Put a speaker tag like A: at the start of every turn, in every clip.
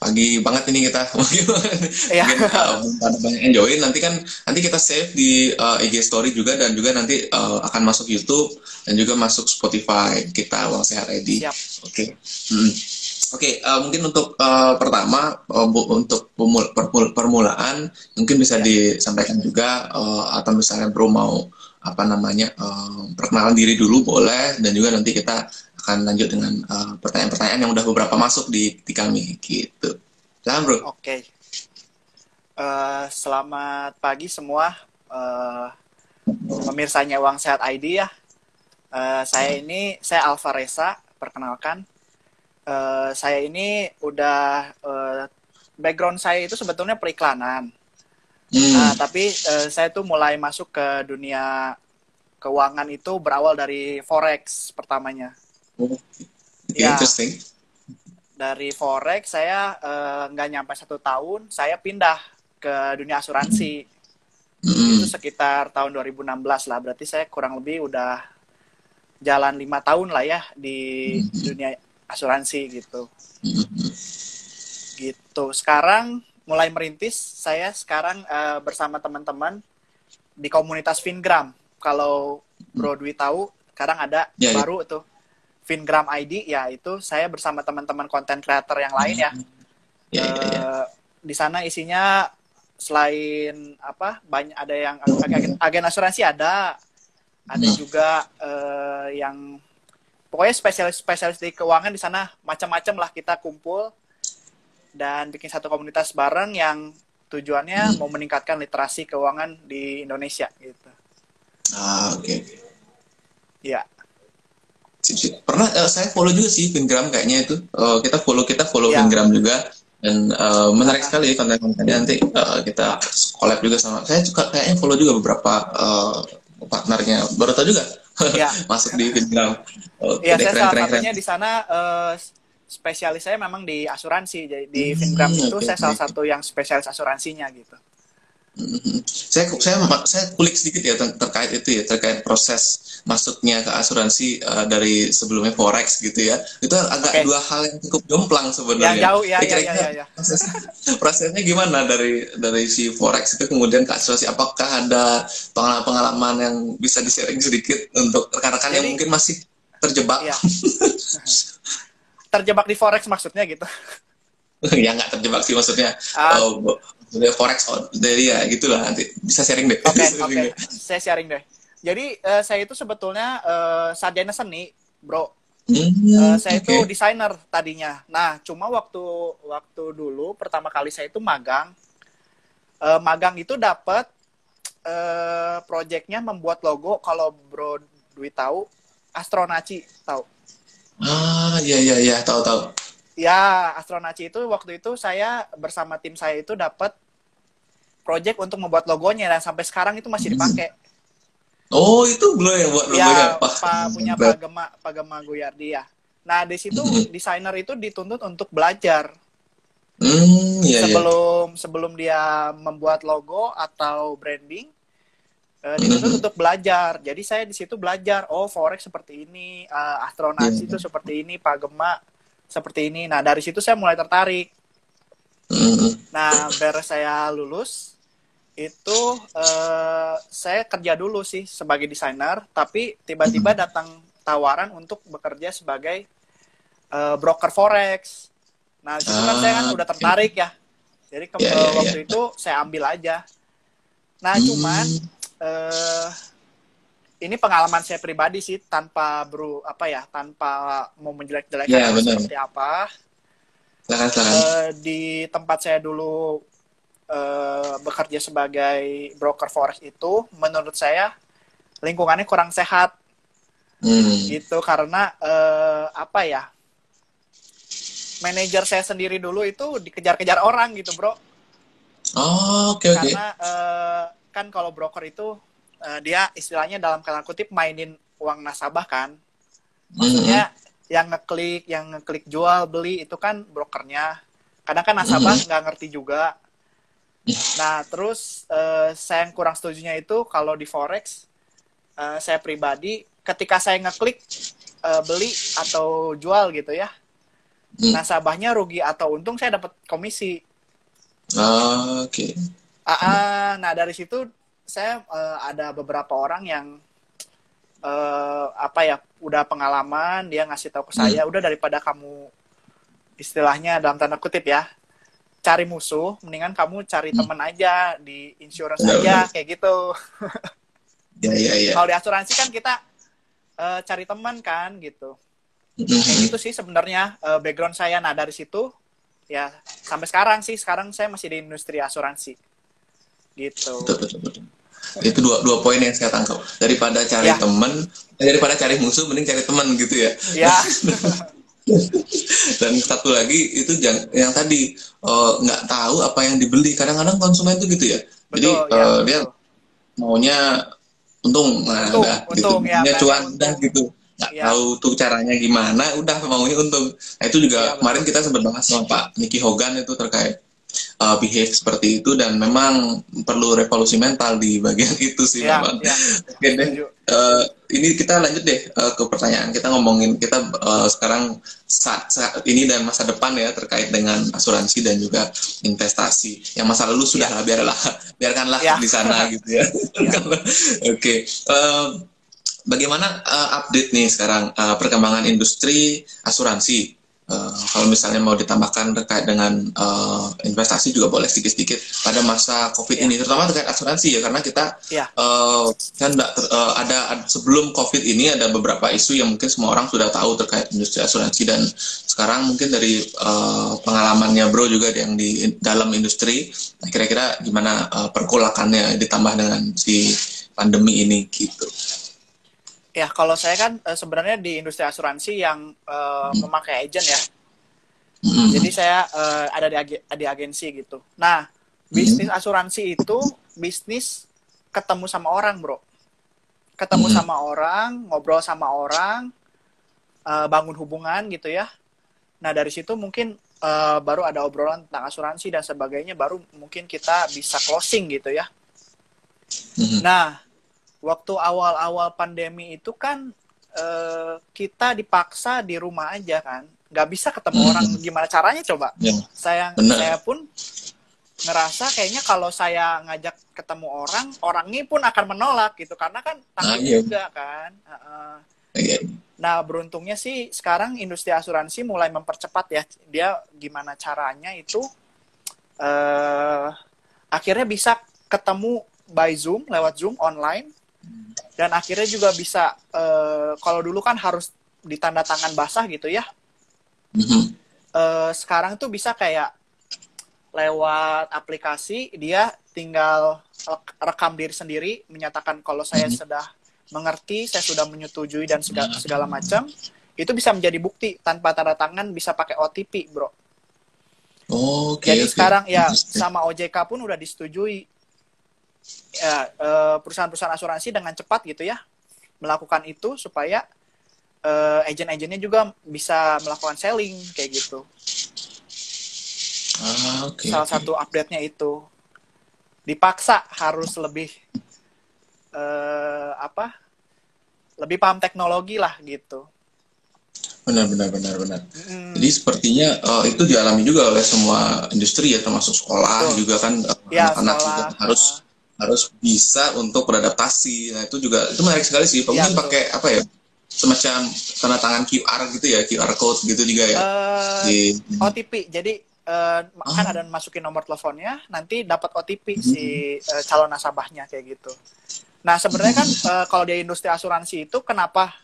A: pagi banget ini kita
B: Iya.
A: mungkin uh, pada banyak yang join nanti kan nanti kita save di uh, IG story juga dan juga nanti uh, akan masuk YouTube dan juga masuk Spotify kita Uang Sehat ID
B: Siap.
A: oke Hmm. oke uh, mungkin untuk uh, pertama uh, bu- untuk pemul- permul- permulaan mungkin bisa
B: Ya.
A: disampaikan juga uh, atau misalnya bro mau apa namanya uh, perkenalan diri dulu boleh dan juga nanti kita akan lanjut dengan uh, pertanyaan-pertanyaan yang udah beberapa masuk di, di kami gitu. Jangan bro.
B: Oke. Eh, selamat pagi semua eh pemirsanya Uang Sehat ID ya. Eh, saya ini saya Alfa Reza, perkenalkan. Eh, saya ini udah eh, background saya itu sebetulnya periklanan.
A: Hmm.
B: Nah, tapi eh, saya tuh mulai masuk ke dunia keuangan itu berawal dari forex pertamanya.
A: Oh,
B: Ya.
A: Interesting.
B: Dari forex saya eh, nggak nyampe satu tahun, saya pindah ke dunia asuransi.
A: Hmm.
B: Itu sekitar tahun 2016 lah, berarti saya kurang lebih udah jalan lima tahun lah ya di dunia asuransi gitu.
A: Hmm.
B: Gitu. Sekarang mulai merintis, saya sekarang eh, bersama teman-teman di komunitas Fingram. Kalau Bro Dwi tahu, sekarang ada
A: Ya, ya.
B: baru tuh Fingram ID, ya itu saya bersama teman-teman konten creator yang lain ya.
A: Ya, ya, ya.
B: Eh, di sana isinya selain apa banyak ada yang agen, agen asuransi ada ada
A: Hmm.
B: juga eh, yang pokoknya spesialis spesialis di keuangan di sana macam-macam lah kita kumpul dan bikin satu komunitas bareng yang tujuannya
A: Hmm.
B: mau meningkatkan literasi keuangan di Indonesia gitu
A: Ah, oke.
B: ya
A: Sip, sip. Pernah eh, saya follow juga sih Fingram kayaknya itu. Eh, kita follow kita follow
B: Ya.
A: Juga dan eh, menarik
B: Ah.
A: sekali konten-kontennya nanti eh, kita collab juga sama. Saya juga kayaknya follow juga beberapa eh, partnernya. Baru tahu juga
B: Ya.
A: masuk di Fingram. Oke,
B: ya saya
A: keren,
B: salah
A: keren, keren.
B: satunya di sana eh, spesialis saya memang di asuransi jadi di
A: Hmm,
B: Fingram itu saya
A: oke.
B: salah satu yang spesialis asuransinya gitu
A: Mhm. Saya saya saya kulik sedikit ya ter- terkait itu ya terkait proses masuknya ke asuransi eh, dari sebelumnya forex gitu ya itu agak
B: Oke.
A: dua hal yang cukup jomplang
B: yang
A: sebenarnya.
B: jauh ya ya ya ya, ya.
A: proses prosesnya gimana dari dari si forex itu kemudian ke asuransi apakah ada pengalaman-pengalaman yang bisa di sharing sedikit untuk rekan-rekan yang mungkin masih terjebak
B: Iya. terjebak di forex maksudnya gitu
A: ya nggak terjebak sih maksudnya
B: Ah.
A: oh, maksudnya forex oh, dari ya gitulah nanti bisa sharing deh
B: Oke, oke.
A: deh.
B: Saya sharing deh. Jadi eh, saya itu sebetulnya eh, sarjana seni, bro.
A: Hmm,
B: Eh, saya
A: oke.
B: itu desainer tadinya. Nah, cuma waktu waktu dulu pertama kali saya itu magang, eh, magang itu dapat eh, proyeknya membuat logo. Kalau bro Dwi tahu, Astronaci tahu.
A: Ah, iya iya iya, tahu tahu.
B: Ya, Astronaci itu waktu itu saya bersama tim saya itu dapat proyek untuk membuat logonya dan sampai sekarang itu masih dipakai.
A: Oh, itu belum yang buat logonya.
B: ya
A: Wah,
B: pa, punya. Pak Gema Pak Gema Guyardi ya nah di situ
A: Mhm.
B: desainer itu dituntut untuk belajar
A: Hmm, iya iya.
B: sebelum sebelum dia membuat logo atau branding eh, dituntut
A: Mhm.
B: untuk belajar jadi saya di situ belajar oh forex seperti ini eh, astronasi
A: Iya.
B: itu seperti ini Pak Gema seperti ini nah dari situ saya mulai tertarik
A: Hmm,
B: Nah, beres saya lulus, itu eh, saya kerja dulu sih sebagai desainer, tapi tiba-tiba datang tawaran untuk bekerja sebagai eh, broker forex. Nah, di situ kan saya kan
A: Ah,
B: udah tertarik ya. Jadi ke-
A: Ya,
B: eh,
A: ya,
B: waktu itu saya ambil aja. Nah,
A: Hmm.
B: cuman eh, ini pengalaman saya pribadi sih tanpa bro apa ya, tanpa mau menjelek-jelekan
A: Ya,
B: atau
A: benar.
B: seperti apa. Eh, di tempat saya dulu eh, bekerja sebagai broker forex itu, menurut saya lingkungannya kurang sehat
A: Hmm.
B: gitu karena eh, apa ya? Manajer saya sendiri dulu itu dikejar-kejar orang gitu, bro.
A: Oh, oke oke.
B: Karena eh, kan kalau broker itu eh, dia istilahnya dalam kata kutip mainin uang nasabah kan. Maksudnya yang ngeklik, yang ngeklik jual beli itu kan brokernya. Kadang kan nasabah
A: Mhm.
B: nggak ngerti juga. Nah, terus eh, saya yang kurang setujunya itu kalau di forex, eh, saya pribadi ketika saya ngeklik eh, beli atau jual gitu ya, hmm. nasabahnya rugi atau untung saya dapat komisi.
A: Ah, oke. Okay.
B: Uh, uh, nah dari situ saya uh, ada beberapa orang yang uh, apa ya udah pengalaman dia ngasih tahu ke saya hmm. udah daripada kamu istilahnya dalam tanda kutip ya cari musuh mendingan kamu cari hmm. teman aja di insurance Benar, aja kayak gitu.
A: ya ya ya.
B: Kalau di asuransi kan kita uh, cari teman kan gitu. Hmm. Kayak gitu sih sebenarnya uh, background saya. Nah dari situ ya sampai sekarang sih sekarang saya masih di industri asuransi gitu. Betul, betul, betul.
A: itu dua dua poin yang saya tangkap. Daripada cari ya. teman eh, daripada cari musuh mending cari teman gitu ya.
B: Ya.
A: Dan satu lagi itu yang tadi eh, nggak uh, tahu apa yang dibeli. Kadang-kadang konsumen itu gitu ya. Betul, jadi ya, uh, dia maunya untung. Nah untung, udah untung, gitu ya, cuan udah gitu. Nggak ya. tahu tuh caranya gimana udah maunya untung. Nah itu juga ya, kemarin kita sempat bahas sama Pak Niki Hogan itu terkait uh, behave seperti itu dan memang perlu revolusi mental di bagian itu sih ya, memang. Ya. Oke deh. Uh, ini kita lanjut deh uh, ke pertanyaan kita ngomongin kita uh, sekarang saat, saat ini dan masa depan ya terkait dengan asuransi dan juga investasi. Yang masa lalu sudah ya. biarlah biarkanlah ya. di sana gitu ya. ya. Oke. Okay. Uh, bagaimana uh, update nih sekarang uh, perkembangan industri asuransi? Uh, kalau misalnya mau ditambahkan terkait dengan uh, investasi juga boleh sedikit-sedikit pada masa COVID yeah. ini, terutama terkait asuransi ya, karena kita yeah. Iya. uh, kan uh, ada sebelum COVID ini ada beberapa isu yang mungkin semua orang sudah tahu terkait industri asuransi dan sekarang mungkin dari uh, pengalamannya Bro juga yang di dalam industri, kira-kira gimana uh, perkulakannya ditambah dengan si pandemi ini gitu.
B: Ya, kalau saya kan uh, sebenarnya di industri asuransi yang uh, memakai agent ya. Jadi saya uh, ada di, ag di agensi gitu. Nah, bisnis asuransi itu bisnis ketemu sama orang, bro. Ketemu sama orang, ngobrol sama orang, uh, bangun hubungan gitu ya. Nah, dari situ mungkin uh, baru ada obrolan tentang asuransi dan sebagainya, baru mungkin kita bisa closing gitu ya. Nah, waktu awal-awal pandemi itu kan uh, kita dipaksa di rumah aja kan nggak bisa ketemu hmm. orang gimana caranya coba ya. saya Bener. saya pun ngerasa kayaknya kalau saya ngajak ketemu orang orangnya pun akan menolak gitu karena kan takut nah, iya. juga kan uh, uh. nah beruntungnya sih sekarang industri asuransi mulai mempercepat ya dia gimana caranya itu uh, akhirnya bisa ketemu by zoom lewat zoom online dan akhirnya juga bisa uh, kalau dulu kan harus ditanda tangan basah gitu ya mm-hmm. uh, sekarang tuh bisa kayak lewat aplikasi dia tinggal rekam diri sendiri menyatakan kalau saya mm-hmm. sudah mengerti saya sudah menyetujui dan segala, segala macam itu bisa menjadi bukti tanpa tanda tangan bisa pakai OTP bro
A: Oh, okay,
B: Jadi okay. sekarang ya sama OJK pun udah disetujui ya, eh, perusahaan-perusahaan asuransi dengan cepat gitu ya melakukan itu supaya uh, agent-agentnya juga bisa melakukan selling kayak gitu.
A: Ah, okay,
B: Salah okay. satu update-nya itu dipaksa harus lebih uh, apa? Lebih paham teknologi lah gitu.
A: Benar, benar, benar, benar. Hmm. Jadi sepertinya uh, itu dialami juga oleh semua industri ya, termasuk sekolah Betul. juga kan
B: ya, anak-anak juga
A: harus uh, harus bisa untuk beradaptasi. Nah, itu juga itu menarik sekali sih. Mungkin ya, pakai apa ya? Semacam tanda tangan QR gitu ya, QR code gitu juga ya.
B: Uh, di OTP. Jadi uh, oh. kan ada masukin nomor teleponnya, nanti dapat OTP hmm. si uh, calon nasabahnya kayak gitu. Nah, sebenarnya kan uh, kalau di industri asuransi itu kenapa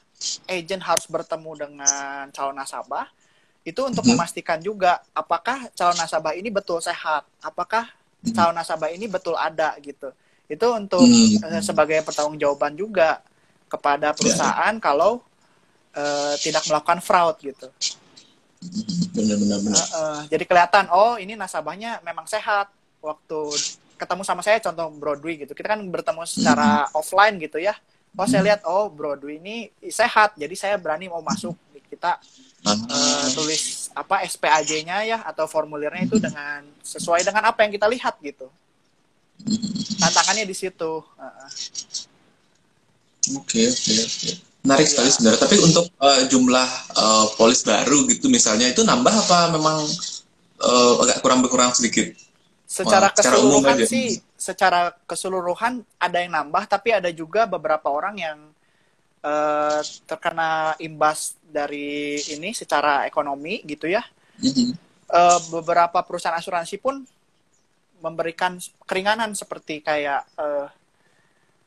B: agent harus bertemu dengan calon nasabah? Itu untuk hmm. memastikan juga apakah calon nasabah ini betul sehat, apakah calon nasabah ini betul ada gitu itu untuk hmm. uh, sebagai pertanggungjawaban juga kepada perusahaan ya. kalau uh, tidak melakukan fraud gitu.
A: Benar-benar. Uh,
B: uh, jadi kelihatan oh ini nasabahnya memang sehat waktu ketemu sama saya contoh Broadway gitu kita kan bertemu secara hmm. offline gitu ya. Oh saya hmm. lihat oh Broadway ini sehat jadi saya berani mau masuk kita uh, tulis apa SPAJ-nya ya atau formulirnya itu dengan sesuai dengan apa yang kita lihat gitu tantangannya di situ
A: oke oke oke Menarik sekali sebenarnya. Tapi untuk uh, jumlah uh, polis baru gitu misalnya itu nambah apa memang uh, agak kurang berkurang sedikit?
B: Secara Wah, keseluruhan sih, secara keseluruhan ada yang nambah, tapi ada juga beberapa orang yang uh, terkena imbas dari ini secara ekonomi gitu ya. Mm-hmm. Uh, beberapa perusahaan asuransi pun memberikan keringanan seperti kayak uh,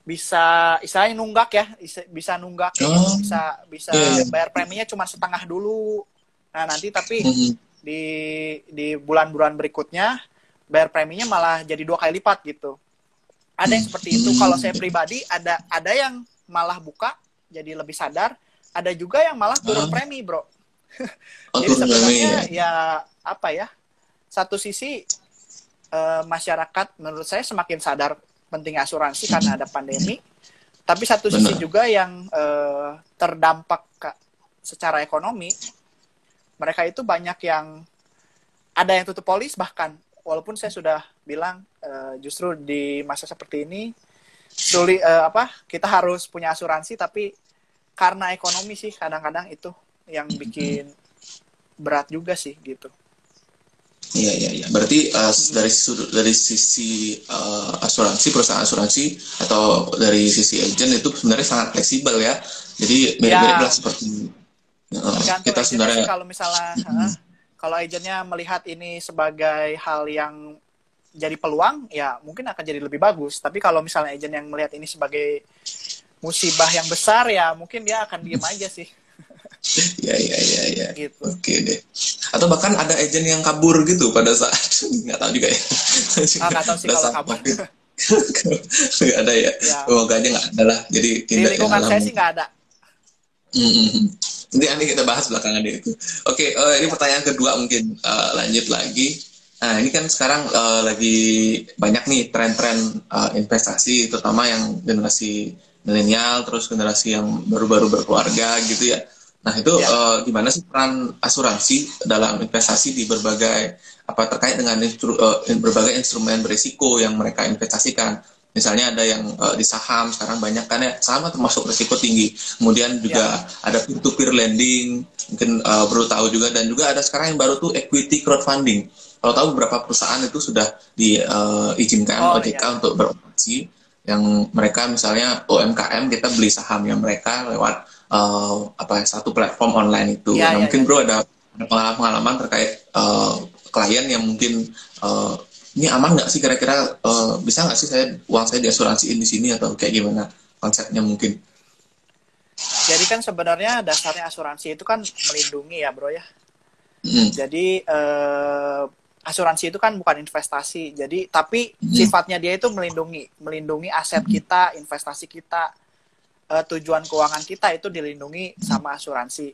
B: bisa istilahnya nunggak ya bisa nunggak oh. bisa bisa yeah, yeah. bayar preminya cuma setengah dulu nah nanti tapi mm-hmm. di di bulan-bulan berikutnya bayar preminya malah jadi dua kali lipat gitu ada yang seperti itu kalau saya pribadi ada ada yang malah buka jadi lebih sadar ada juga yang malah turun uh. premi bro oh, jadi sebenarnya ya. ya apa ya satu sisi uh, masyarakat menurut saya semakin sadar penting asuransi karena ada pandemi. Tapi satu sisi juga yang uh, terdampak secara ekonomi, mereka itu banyak yang ada yang tutup polis bahkan walaupun saya sudah bilang uh, justru di masa seperti ini sulit uh, apa kita harus punya asuransi tapi karena ekonomi sih kadang-kadang itu yang bikin berat juga sih gitu.
A: Iya iya iya. Berarti uh, dari dari sisi uh, asuransi perusahaan asuransi atau dari sisi agent itu sebenarnya sangat fleksibel ya. Jadi mirip-mirip ya. lah seperti
B: uh, kita sebenarnya kalau misalnya uh, kalau agentnya melihat ini sebagai hal yang jadi peluang ya mungkin akan jadi lebih bagus. Tapi kalau misalnya agent yang melihat ini sebagai musibah yang besar ya mungkin dia akan diem aja sih.
A: Ya ya ya ya. Gitu. oke deh. Atau bahkan ada agent yang kabur gitu pada saat nggak tahu juga ya.
B: Ah, nggak tahu sih kalau kabur.
A: nggak ada ya, ya. aja nggak ada lah. Jadi
B: di lingkungan saya sih nggak ada.
A: Mm-hmm. nanti nanti kita bahas belakangan itu. Oke uh, ini pertanyaan kedua mungkin uh, lanjut lagi. Nah, ini kan sekarang uh, lagi banyak nih tren-tren uh, investasi, terutama yang generasi milenial, terus generasi yang baru-baru berkeluarga gitu ya. Nah itu ya. uh, gimana sih peran asuransi dalam investasi di berbagai apa terkait dengan instru, uh, berbagai instrumen berisiko yang mereka investasikan. Misalnya ada yang uh, di saham sekarang banyak kan ya sama termasuk risiko tinggi. Kemudian juga ya. ada peer-to-peer lending mungkin uh, baru tahu juga dan juga ada sekarang yang baru tuh equity crowdfunding. Kalau tahu beberapa perusahaan itu sudah diizinkan uh, oh, OJK iya. untuk beroperasi yang mereka misalnya UMKM kita beli sahamnya mereka lewat uh, apa ya, satu platform online itu. Ya, nah, ya, mungkin ya. bro ada pengalaman-pengalaman terkait uh, klien yang mungkin uh, ini aman nggak sih kira-kira uh, bisa nggak sih saya uang saya diasuransiin di sini atau kayak gimana konsepnya mungkin?
B: Jadi kan sebenarnya dasarnya asuransi itu kan melindungi ya bro ya. Hmm. Jadi uh, asuransi itu kan bukan investasi. Jadi tapi hmm. sifatnya dia itu melindungi, melindungi aset kita, investasi kita, uh, tujuan keuangan kita itu dilindungi sama asuransi.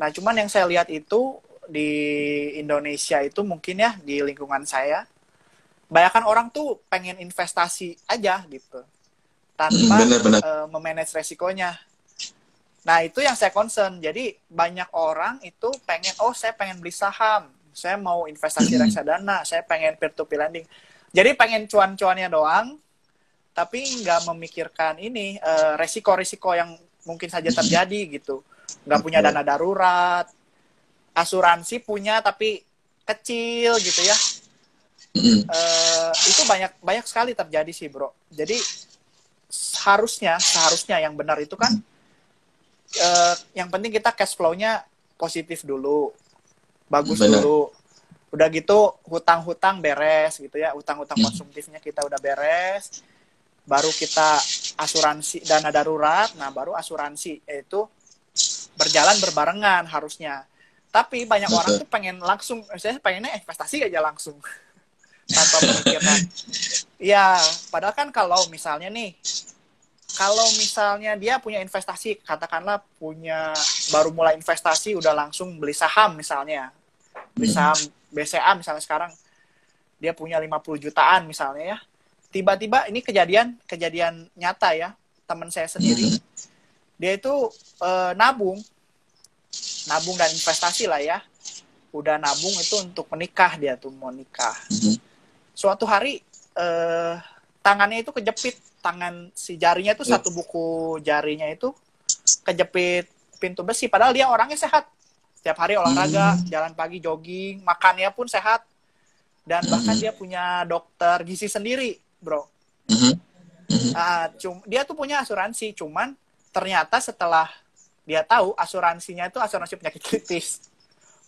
B: Nah, cuman yang saya lihat itu di Indonesia itu mungkin ya di lingkungan saya, bayangkan orang tuh pengen investasi aja gitu, tanpa bener, bener. Uh, memanage resikonya. Nah, itu yang saya concern. Jadi banyak orang itu pengen, oh saya pengen beli saham, saya mau investasi reksadana, saya pengen peer-to-peer lending. Jadi pengen cuan-cuannya doang, tapi nggak memikirkan ini uh, resiko-resiko yang mungkin saja terjadi gitu. Nggak punya dana darurat. Asuransi punya tapi kecil gitu ya. Uh, itu banyak banyak sekali terjadi sih bro. Jadi seharusnya seharusnya yang benar itu kan uh, yang penting kita cash flow-nya positif dulu. Bagus benar. dulu. Udah gitu hutang-hutang beres gitu ya. Hutang-hutang konsumtifnya kita udah beres baru kita asuransi dana darurat, nah baru asuransi itu berjalan berbarengan harusnya. Tapi banyak Betul. orang tuh pengen langsung, saya pengennya investasi aja langsung tanpa memikirkan. Ya, padahal kan kalau misalnya nih, kalau misalnya dia punya investasi, katakanlah punya baru mulai investasi udah langsung beli saham misalnya, beli hmm. saham BCA misalnya sekarang dia punya 50 jutaan misalnya ya, tiba-tiba ini kejadian kejadian nyata ya teman saya sendiri. Mm-hmm. dia itu uh, nabung. Nabung dan investasi lah ya. Udah nabung itu untuk menikah dia tuh mau nikah. Mm-hmm. suatu hari uh, tangannya itu kejepit. Tangan si jarinya itu satu buku jarinya itu kejepit pintu besi. Padahal dia orangnya sehat. Setiap hari olahraga hmm. jalan pagi jogging makannya pun sehat. Dan bahkan hmm. dia punya dokter gizi sendiri bro. Hmm. Uh, cum dia tuh punya asuransi cuman ternyata setelah dia tahu asuransinya itu asuransi penyakit kritis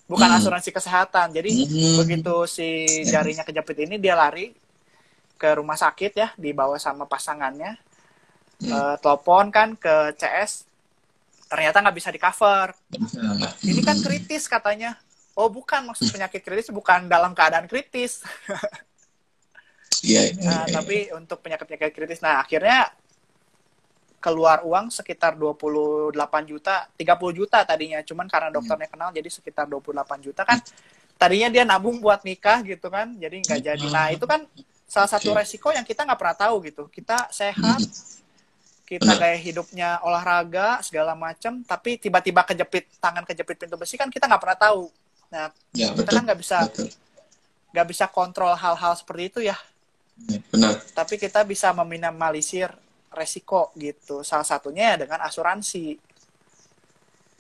B: bukan hmm. asuransi kesehatan. Jadi hmm. begitu si jarinya kejepit ini dia lari ke rumah sakit ya dibawa sama pasangannya. Uh, telepon kan ke CS ternyata nggak bisa di cover ini kan kritis katanya. Oh bukan maksud penyakit kritis bukan dalam keadaan kritis
A: yeah, yeah,
B: nah,
A: yeah.
B: tapi untuk penyakit-penyakit kritis nah akhirnya keluar uang sekitar 28 juta, 30 juta tadinya. Cuman karena hmm. dokternya kenal jadi sekitar 28 juta kan. Tadinya dia nabung buat nikah gitu kan, jadi nggak jadi. Nah itu kan salah satu resiko yang kita nggak pernah tahu gitu. Kita sehat, kita gaya hidupnya olahraga segala macam, tapi tiba-tiba kejepit tangan kejepit pintu besi kan kita nggak pernah tahu. Nah ya, kita betul. kan nggak bisa nggak bisa kontrol hal-hal seperti itu ya.
A: Benar.
B: Tapi kita bisa meminimalisir resiko gitu. Salah satunya ya dengan asuransi.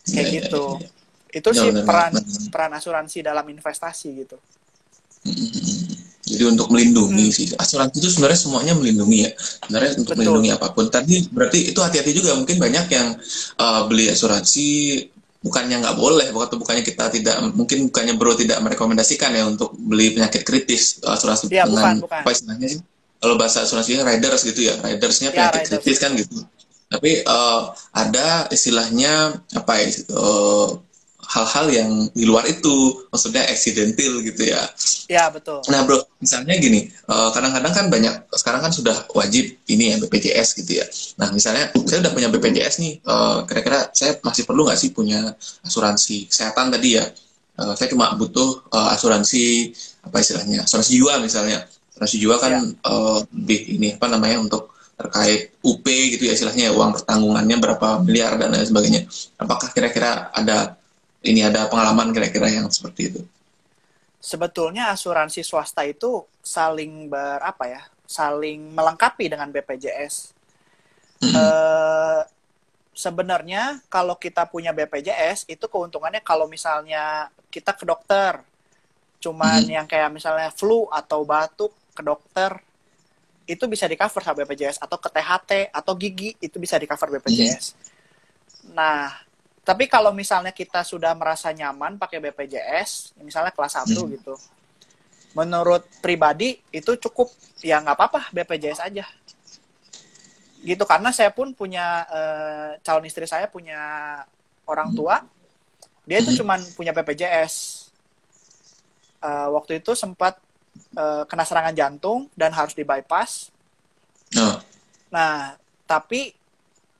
B: Kayak ya, gitu. Ya, ya. Itu ya, sih bener, peran bener. peran asuransi dalam investasi gitu.
A: Jadi untuk melindungi hmm. sih asuransi itu sebenarnya semuanya melindungi ya. Sebenarnya untuk Betul. melindungi apa pun. Tadi berarti itu hati-hati juga mungkin banyak yang uh, beli asuransi bukannya nggak boleh, atau bukannya kita tidak mungkin bukannya bro tidak merekomendasikan ya untuk beli penyakit kritis asuransi
B: ya, dengan bukan, bukan.
A: apa istilahnya sih? kalau bahasa asuransinya riders gitu ya ridersnya ya, penyakit kritis kan gitu tapi uh, ada istilahnya apa ya uh, hal-hal yang di luar itu maksudnya accidental gitu ya.
B: Ya betul.
A: Nah bro misalnya gini kadang kadang-kadang kan banyak sekarang kan sudah wajib ini ya BPJS gitu ya. Nah misalnya saya udah punya BPJS nih uh, kira-kira saya masih perlu nggak sih punya asuransi kesehatan tadi ya? Uh, saya cuma butuh uh, asuransi apa istilahnya asuransi jiwa misalnya. Asuransi jiwa kan ya. lebih ini apa namanya untuk terkait UP gitu ya istilahnya ya, uang pertanggungannya berapa miliar dan lain sebagainya. Apakah kira-kira ada ini ada pengalaman kira-kira yang seperti itu?
B: Sebetulnya asuransi swasta itu saling berapa ya? Saling melengkapi dengan BPJS. Hmm. Uh, sebenarnya kalau kita punya BPJS itu keuntungannya kalau misalnya kita ke dokter cuman hmm. yang kayak misalnya flu atau batuk ke dokter itu bisa di cover sama BPJS atau ke THT atau gigi itu bisa di cover BPJS. Hmm. Nah, tapi kalau misalnya kita sudah merasa nyaman pakai BPJS, misalnya kelas 1 hmm. gitu. Menurut pribadi itu cukup ya nggak apa-apa BPJS aja. Gitu karena saya pun punya uh, calon istri saya punya orang tua, dia itu hmm. cuman punya BPJS. Uh, waktu itu sempat uh, kena serangan jantung dan harus di bypass. Oh. Nah, tapi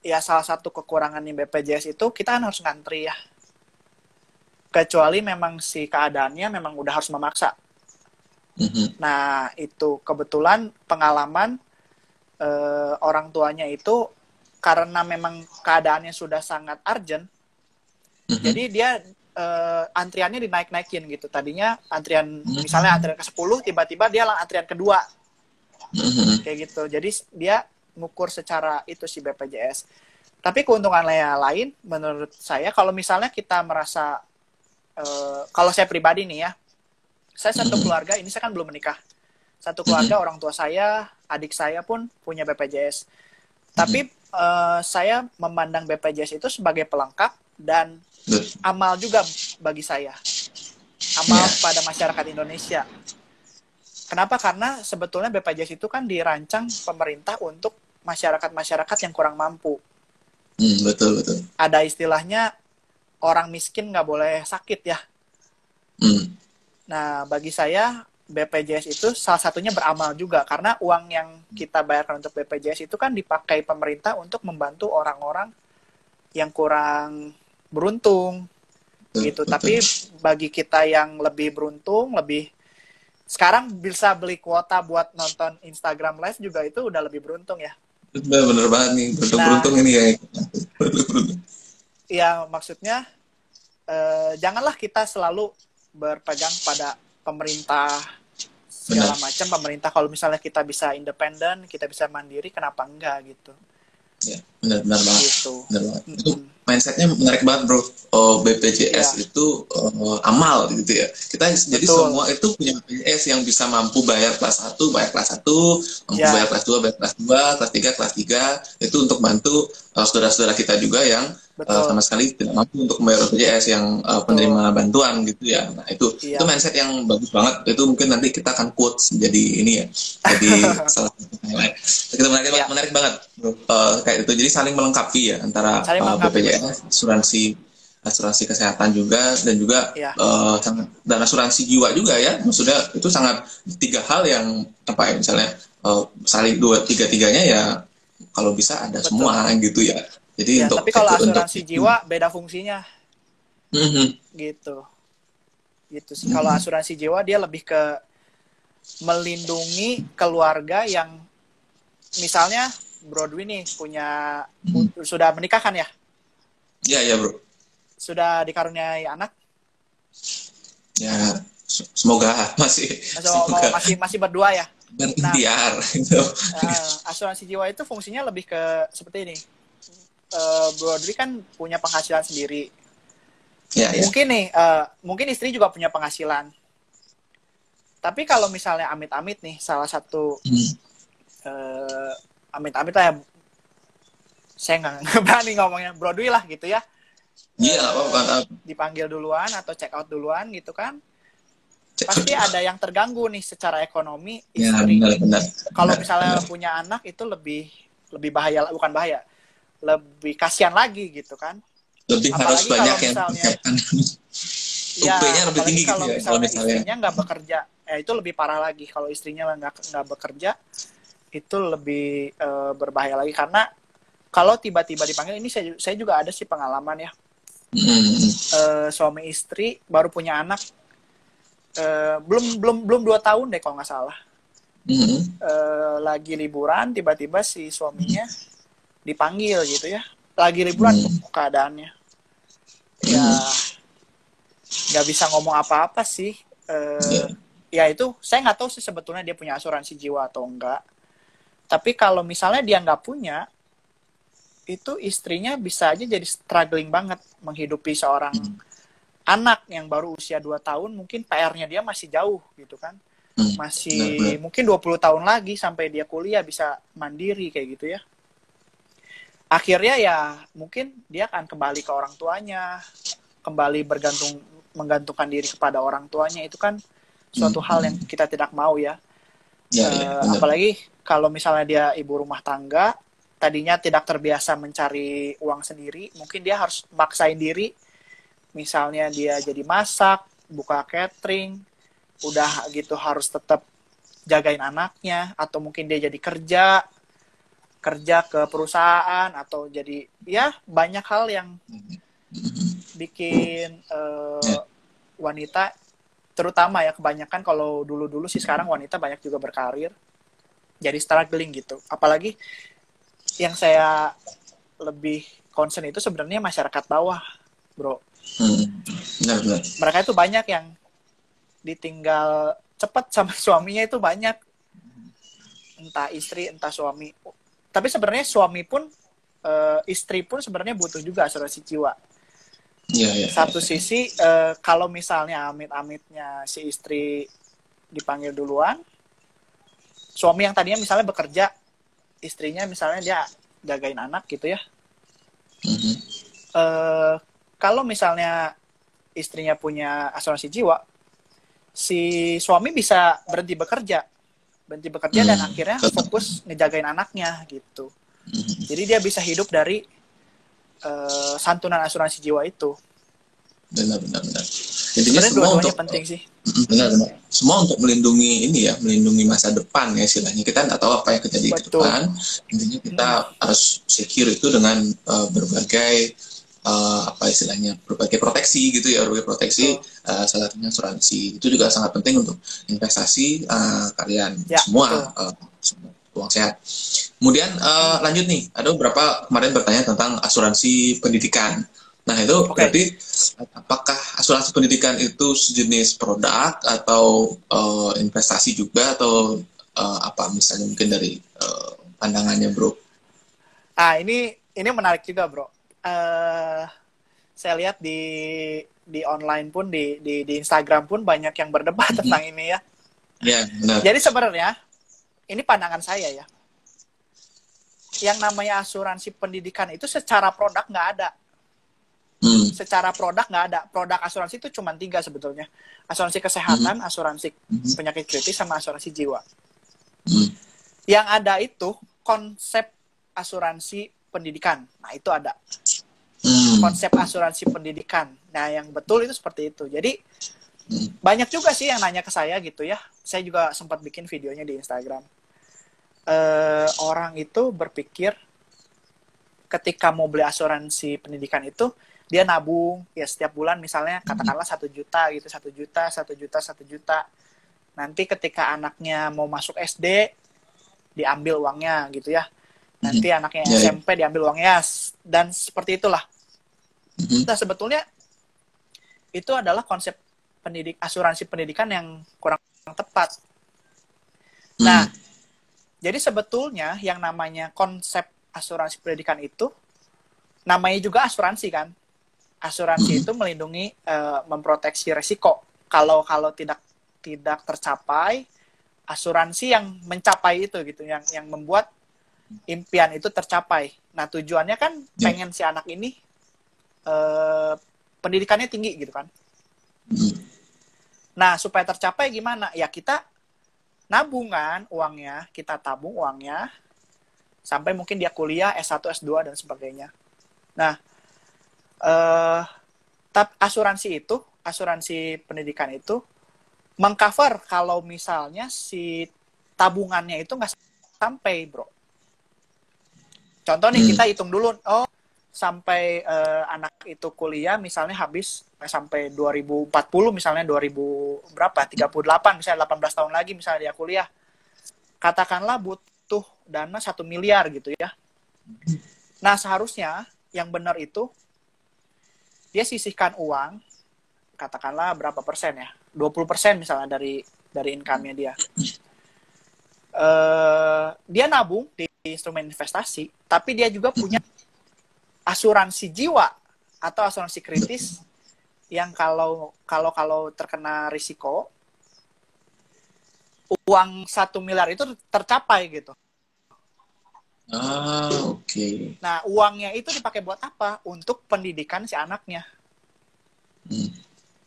B: ya salah satu kekurangan di BPJS itu kita kan harus ngantri ya. Kecuali memang si keadaannya memang udah harus memaksa. Mm-hmm. Nah, itu kebetulan pengalaman uh, orang tuanya itu karena memang keadaannya sudah sangat urgent. Mm-hmm. Jadi dia uh, antriannya dinaik-naikin gitu. Tadinya antrian mm-hmm. misalnya antrian ke-10 tiba-tiba dia antrian kedua. Mm-hmm. Kayak gitu. Jadi dia ngukur secara itu si BPJS. Tapi keuntungan lain menurut saya kalau misalnya kita merasa uh, kalau saya pribadi nih ya. Saya satu mm-hmm. keluarga, ini saya kan belum menikah. Satu keluarga orang tua saya, adik saya pun punya BPJS. Tapi uh, saya memandang BPJS itu sebagai pelengkap dan amal juga bagi saya. Amal yeah. pada masyarakat Indonesia. Kenapa? Karena sebetulnya BPJS itu kan dirancang pemerintah untuk masyarakat-masyarakat yang kurang mampu.
A: Hmm, betul betul.
B: Ada istilahnya orang miskin nggak boleh sakit ya. Hmm. Nah, bagi saya BPJS itu salah satunya beramal juga karena uang yang kita bayarkan untuk BPJS itu kan dipakai pemerintah untuk membantu orang-orang yang kurang beruntung gitu. Betul. Tapi bagi kita yang lebih beruntung, lebih sekarang bisa beli kuota buat nonton Instagram Live juga itu udah lebih beruntung ya.
A: Bener, bener banget nih, beruntung-beruntung nah, ini ya.
B: Iya, maksudnya eh, janganlah kita selalu berpegang pada pemerintah segala macam pemerintah. Kalau misalnya kita bisa independen kita bisa mandiri kenapa enggak gitu
A: Ya, benar-benar banget.
B: Gitu.
A: Benar banget. Itu mindsetnya menarik banget bro. Oh, BPJS
B: Iya.
A: itu uh, amal gitu ya. Kita jadi
B: Betul.
A: semua itu punya BPJS yang bisa mampu bayar kelas 1, bayar kelas 1, mampu
B: Iya.
A: bayar kelas 2, bayar kelas 2, kelas 3, kelas 3. Itu untuk bantu uh, saudara-saudara kita juga yang uh, sama sekali tidak mampu untuk membayar BPJS yang uh, penerima bantuan gitu ya. Nah, itu
B: Iya.
A: itu mindset yang bagus banget. Itu mungkin nanti kita akan quotes jadi ini ya. Jadi salah satu highlight. Kita menarik,
B: Iya.
A: menarik banget. Uh, kayak itu. Jadi saling melengkapi ya antara
B: Saling
A: uh, BPJS, asuransi asuransi kesehatan juga dan juga
B: Iya.
A: uh, sangat dan asuransi jiwa juga ya. Maksudnya itu sangat tiga hal yang apa ya misalnya uh, saling dua tiga tiganya ya kalau bisa ada
B: Betul.
A: semua gitu ya. Jadi
B: Ya,
A: untuk
B: tapi kalau
A: untuk-
B: asuransi jiwa beda fungsinya
A: Mhm.
B: gitu. Gitu sih. Kalau asuransi jiwa dia lebih ke melindungi keluarga yang misalnya Broadway nih punya sudah menikah kan ya?
A: Ya ya bro.
B: Sudah dikaruniai anak?
A: Ya se- semoga masih semoga
B: masih masih berdua ya?
A: Berikhtiar gitu.
B: Nah, asuransi jiwa itu fungsinya lebih ke seperti ini. Eh, Broadway kan punya penghasilan sendiri.
A: Ya ya.
B: Mungkin nih, eh, mungkin istri juga punya penghasilan. Tapi kalau misalnya amit-amit nih, salah satu
A: Hmm.
B: eh, amit-amit lah ya, saya nggak berani ngomongnya Broadway lah gitu ya,
A: Iya apa-apa.
B: dipanggil duluan atau check out duluan gitu kan, pasti ada yang terganggu nih secara ekonomi
A: Ya
B: istri.
A: benar benar.
B: Kalau misalnya
A: benar.
B: punya anak itu lebih lebih bahaya, bukan bahaya, lebih kasihan lagi gitu kan.
A: lebih
B: apalagi
A: harus banyak yang
B: misalnya-
A: persiapkan.
B: Ya,
A: lebih tinggi gitu
B: kalau
A: ya, kalau
B: misalnya
A: misalnya.
B: istrinya nggak bekerja, ya itu lebih parah lagi. Kalau istrinya nggak nggak bekerja, itu lebih eh, berbahaya lagi karena kalau tiba-tiba dipanggil ini saya, saya juga ada sih pengalaman ya
A: Hmm.
B: Eh, suami istri baru punya anak eh, belum belum belum dua tahun deh kalau nggak salah
A: Hmm.
B: Eh, lagi liburan tiba-tiba si suaminya dipanggil gitu ya lagi liburan
A: Hmm.
B: kok keadaannya ya nggak bisa ngomong apa-apa sih Eh,
A: Iya.
B: ya itu saya nggak tahu sih sebetulnya dia punya asuransi jiwa atau enggak tapi kalau misalnya dia nggak punya itu istrinya bisa aja jadi struggling banget menghidupi seorang
A: Hmm.
B: Anak yang baru usia 2 tahun mungkin PR-nya dia masih jauh gitu kan
A: Hmm.
B: masih
A: Benar-benar.
B: mungkin 20 tahun lagi sampai dia kuliah bisa mandiri kayak gitu ya akhirnya ya mungkin dia akan kembali ke orang tuanya kembali bergantung menggantungkan diri kepada orang tuanya itu kan suatu
A: Hmm.
B: hal yang kita tidak mau ya
A: Ya,
B: Eh,
A: ya, benar.
B: apalagi kalau misalnya dia ibu rumah tangga tadinya tidak terbiasa mencari uang sendiri mungkin dia harus maksain diri misalnya dia jadi masak buka catering udah gitu harus tetap jagain anaknya atau mungkin dia jadi kerja kerja ke perusahaan atau jadi ya banyak hal yang bikin
A: Ya.
B: wanita terutama ya kebanyakan kalau dulu-dulu sih sekarang wanita banyak juga berkarir jadi struggling gitu apalagi yang saya lebih concern itu sebenarnya masyarakat bawah bro
A: Hmm. Benar, benar.
B: mereka itu banyak yang ditinggal cepat sama suaminya itu banyak entah istri entah suami tapi sebenarnya suami pun eh, istri pun sebenarnya butuh juga asuransi jiwa
A: Ya, ya.
B: satu sisi eh, kalau misalnya amit-amitnya si istri dipanggil duluan suami yang tadinya misalnya bekerja istrinya misalnya dia jagain anak gitu ya
A: Mhm.
B: eh, kalau misalnya istrinya punya asuransi jiwa si suami bisa berhenti bekerja berhenti bekerja dan
A: Hmm,
B: akhirnya
A: tetap.
B: fokus ngejagain anaknya gitu
A: Mhm.
B: jadi dia bisa hidup dari eh, santunan asuransi jiwa itu
A: Benar, benar, benar. Intinya
B: sebenarnya
A: semua untuk
B: penting sih
A: benar, benar. Semua untuk melindungi ini ya, melindungi masa depan ya istilahnya. Kita nggak tahu apa yang terjadi ke depan. Intinya kita harus secure itu dengan uh, berbagai uh, apa istilahnya, berbagai proteksi gitu ya, berbagai proteksi. Uh, salah satunya asuransi itu juga sangat penting untuk investasi uh, kalian
B: Ya,
A: semua.
B: betul.
A: uh, semua uang sehat. Kemudian uh, lanjut nih, ada beberapa kemarin bertanya tentang asuransi pendidikan. Nah itu
B: Oke.
A: berarti apakah asuransi pendidikan itu sejenis produk atau uh, investasi juga atau uh, apa misalnya mungkin dari uh, pandangannya bro?
B: Ah ini ini menarik juga bro. Uh, saya lihat di di online pun di di, di Instagram pun banyak yang berdebat mm-hmm. tentang ini ya.
A: Iya benar.
B: Jadi sebenarnya ini pandangan saya ya. Yang namanya asuransi pendidikan itu secara produk nggak ada. Hmm. Secara produk nggak ada. Produk asuransi itu cuma tiga sebetulnya. Asuransi kesehatan, hmm. asuransi hmm. penyakit kritis, sama asuransi jiwa. Hmm. Yang ada itu konsep asuransi pendidikan. Nah, itu ada. Hmm. Konsep asuransi pendidikan. Nah, yang betul itu seperti itu. Jadi, hmm. banyak juga sih yang nanya ke saya gitu ya. Saya juga sempat bikin videonya di Instagram. Uh, orang itu berpikir ketika mau beli asuransi pendidikan itu dia nabung ya setiap bulan misalnya katakanlah satu juta gitu satu juta satu juta satu juta nanti ketika anaknya mau masuk SD diambil uangnya gitu ya. Nanti hmm. anaknya yeah. SMP diambil uangnya dan seperti itulah. Hmm. Nah sebetulnya itu adalah konsep pendidik asuransi pendidikan yang kurang tepat. Nah, jadi sebetulnya yang namanya konsep asuransi pendidikan itu namanya juga asuransi kan. Asuransi hmm. itu melindungi uh, memproteksi resiko. Kalau kalau tidak tidak tercapai asuransi yang mencapai itu gitu yang yang membuat impian itu tercapai. Nah tujuannya kan yeah. pengen si anak ini uh, pendidikannya tinggi gitu kan. Hmm. nah supaya tercapai gimana? Ya kita nabungan uangnya kita tabung uangnya sampai mungkin dia kuliah S1 S2 dan sebagainya. Nah uh, asuransi itu asuransi pendidikan itu mengcover kalau misalnya si tabungannya itu nggak sampai bro contoh nih hmm. kita hitung dulu oh sampai uh, anak itu kuliah misalnya habis eh, sampai 2040 misalnya 2000 berapa 38 misalnya 18 tahun lagi misalnya dia kuliah katakanlah butuh dana satu miliar gitu ya nah seharusnya yang benar itu dia sisihkan uang katakanlah berapa persen ya 20% misalnya dari dari income-nya dia. Uh, dia nabung di instrumen investasi, tapi dia juga punya asuransi jiwa atau asuransi kritis yang kalau kalau kalau terkena risiko uang satu miliar itu tercapai gitu.
A: Ah, oke. Okay.
B: Nah, uangnya itu dipakai buat apa? Untuk pendidikan si anaknya. Hmm.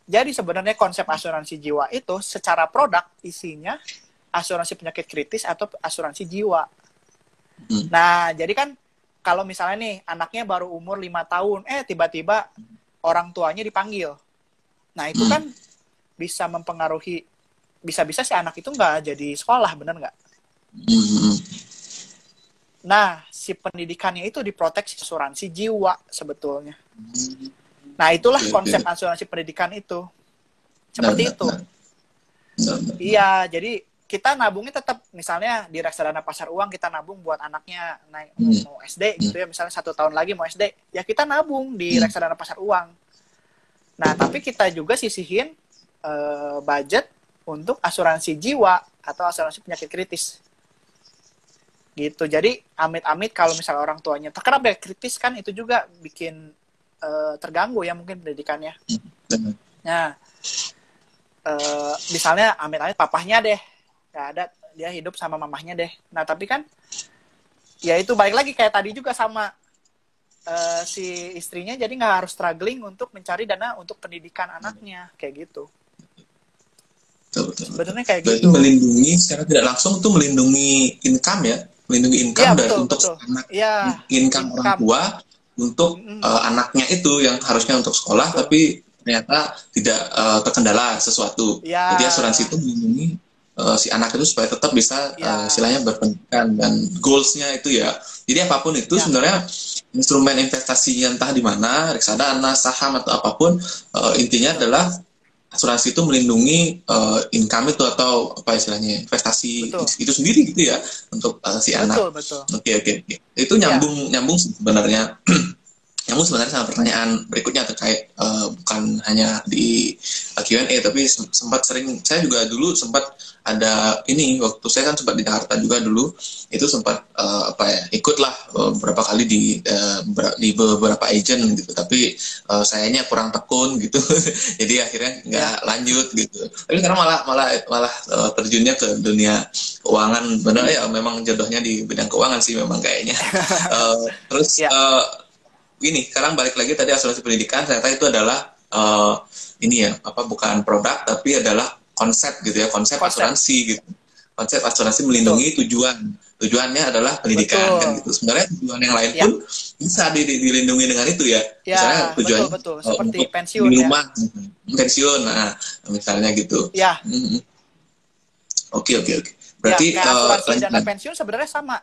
B: Jadi sebenarnya konsep asuransi jiwa itu secara produk isinya asuransi penyakit kritis atau asuransi jiwa. Hmm. Nah, jadi kan kalau misalnya nih anaknya baru umur lima tahun, eh tiba-tiba orang tuanya dipanggil. Nah, itu hmm. kan bisa mempengaruhi bisa-bisa si anak itu nggak jadi sekolah, bener nggak? Hmm. Nah, si pendidikannya itu diproteksi asuransi jiwa sebetulnya. Hmm. Nah, itulah konsep asuransi pendidikan itu. Seperti nah, itu. Nah, nah, iya, jadi kita nabungnya tetap misalnya di reksadana pasar uang kita nabung buat anaknya naik hmm. mau SD gitu ya misalnya satu tahun lagi mau SD ya kita nabung di hmm. reksadana pasar uang nah tapi kita juga sisihin uh, budget untuk asuransi jiwa atau asuransi penyakit kritis gitu jadi amit-amit kalau misalnya orang tuanya terkena penyakit kritis kan itu juga bikin uh, terganggu ya mungkin pendidikannya. Nah, uh, misalnya amit-amit papahnya deh, nggak ada dia hidup sama mamahnya deh. Nah tapi kan ya itu balik lagi kayak tadi juga sama uh, si istrinya jadi nggak harus struggling untuk mencari dana untuk pendidikan anaknya kayak gitu.
A: Sebenarnya kayak Berarti gitu. melindungi secara tidak langsung tuh melindungi income ya, melindungi income ya, dari untuk betul. anak ya, income, income orang tua untuk mm -hmm. uh, anaknya itu yang harusnya untuk sekolah Betul. tapi ternyata tidak uh, terkendala sesuatu. Ya. Jadi asuransi itu melindungi uh, si anak itu supaya tetap bisa ya. uh, istilahnya berpendidikan dan goalsnya itu ya. Jadi apa pun itu ya. sebenarnya instrumen investasinya entah di mana, reksadana, saham atau apa pun uh, intinya Betul. adalah asuransi itu melindungi uh, income itu atau apa istilahnya investasi betul. itu sendiri gitu ya untuk uh, si betul, anak. Oke oke oke. Itu nyambung ya. nyambung sebenarnya. nyambung sebenarnya sama pertanyaan berikutnya terkait uh, bukan hanya di uh, Q&A tapi sempat sering saya juga dulu sempat ada ini waktu saya kan sempat di Jakarta juga dulu itu sempat uh, apa ya ikutlah uh, beberapa kali di uh, di beberapa agent gitu tapi uh, sayanya kurang tekun gitu jadi akhirnya nggak ya. lanjut gitu tapi sekarang malah malah malah uh, terjunnya ke dunia keuangan benar ya memang jodohnya di bidang keuangan sih memang kayaknya uh, terus ya. uh, ini sekarang balik lagi tadi asuransi pendidikan ternyata itu adalah uh, ini ya apa bukan produk tapi adalah konsep gitu ya konsep, konsep. asuransi gitu konsep asuransi melindungi Betul. tujuan tujuannya adalah pendidikan betul. kan gitu sebenarnya tujuan yang lain ya. pun bisa di, di, dilindungi dengan itu ya,
B: ya misalnya tujuan betul, betul. seperti uh, pensiun
A: ya. rumah ya. pensiun nah misalnya gitu
B: ya
A: oke oke oke berarti
B: ya, asuransi uh, dana pensiun sebenarnya sama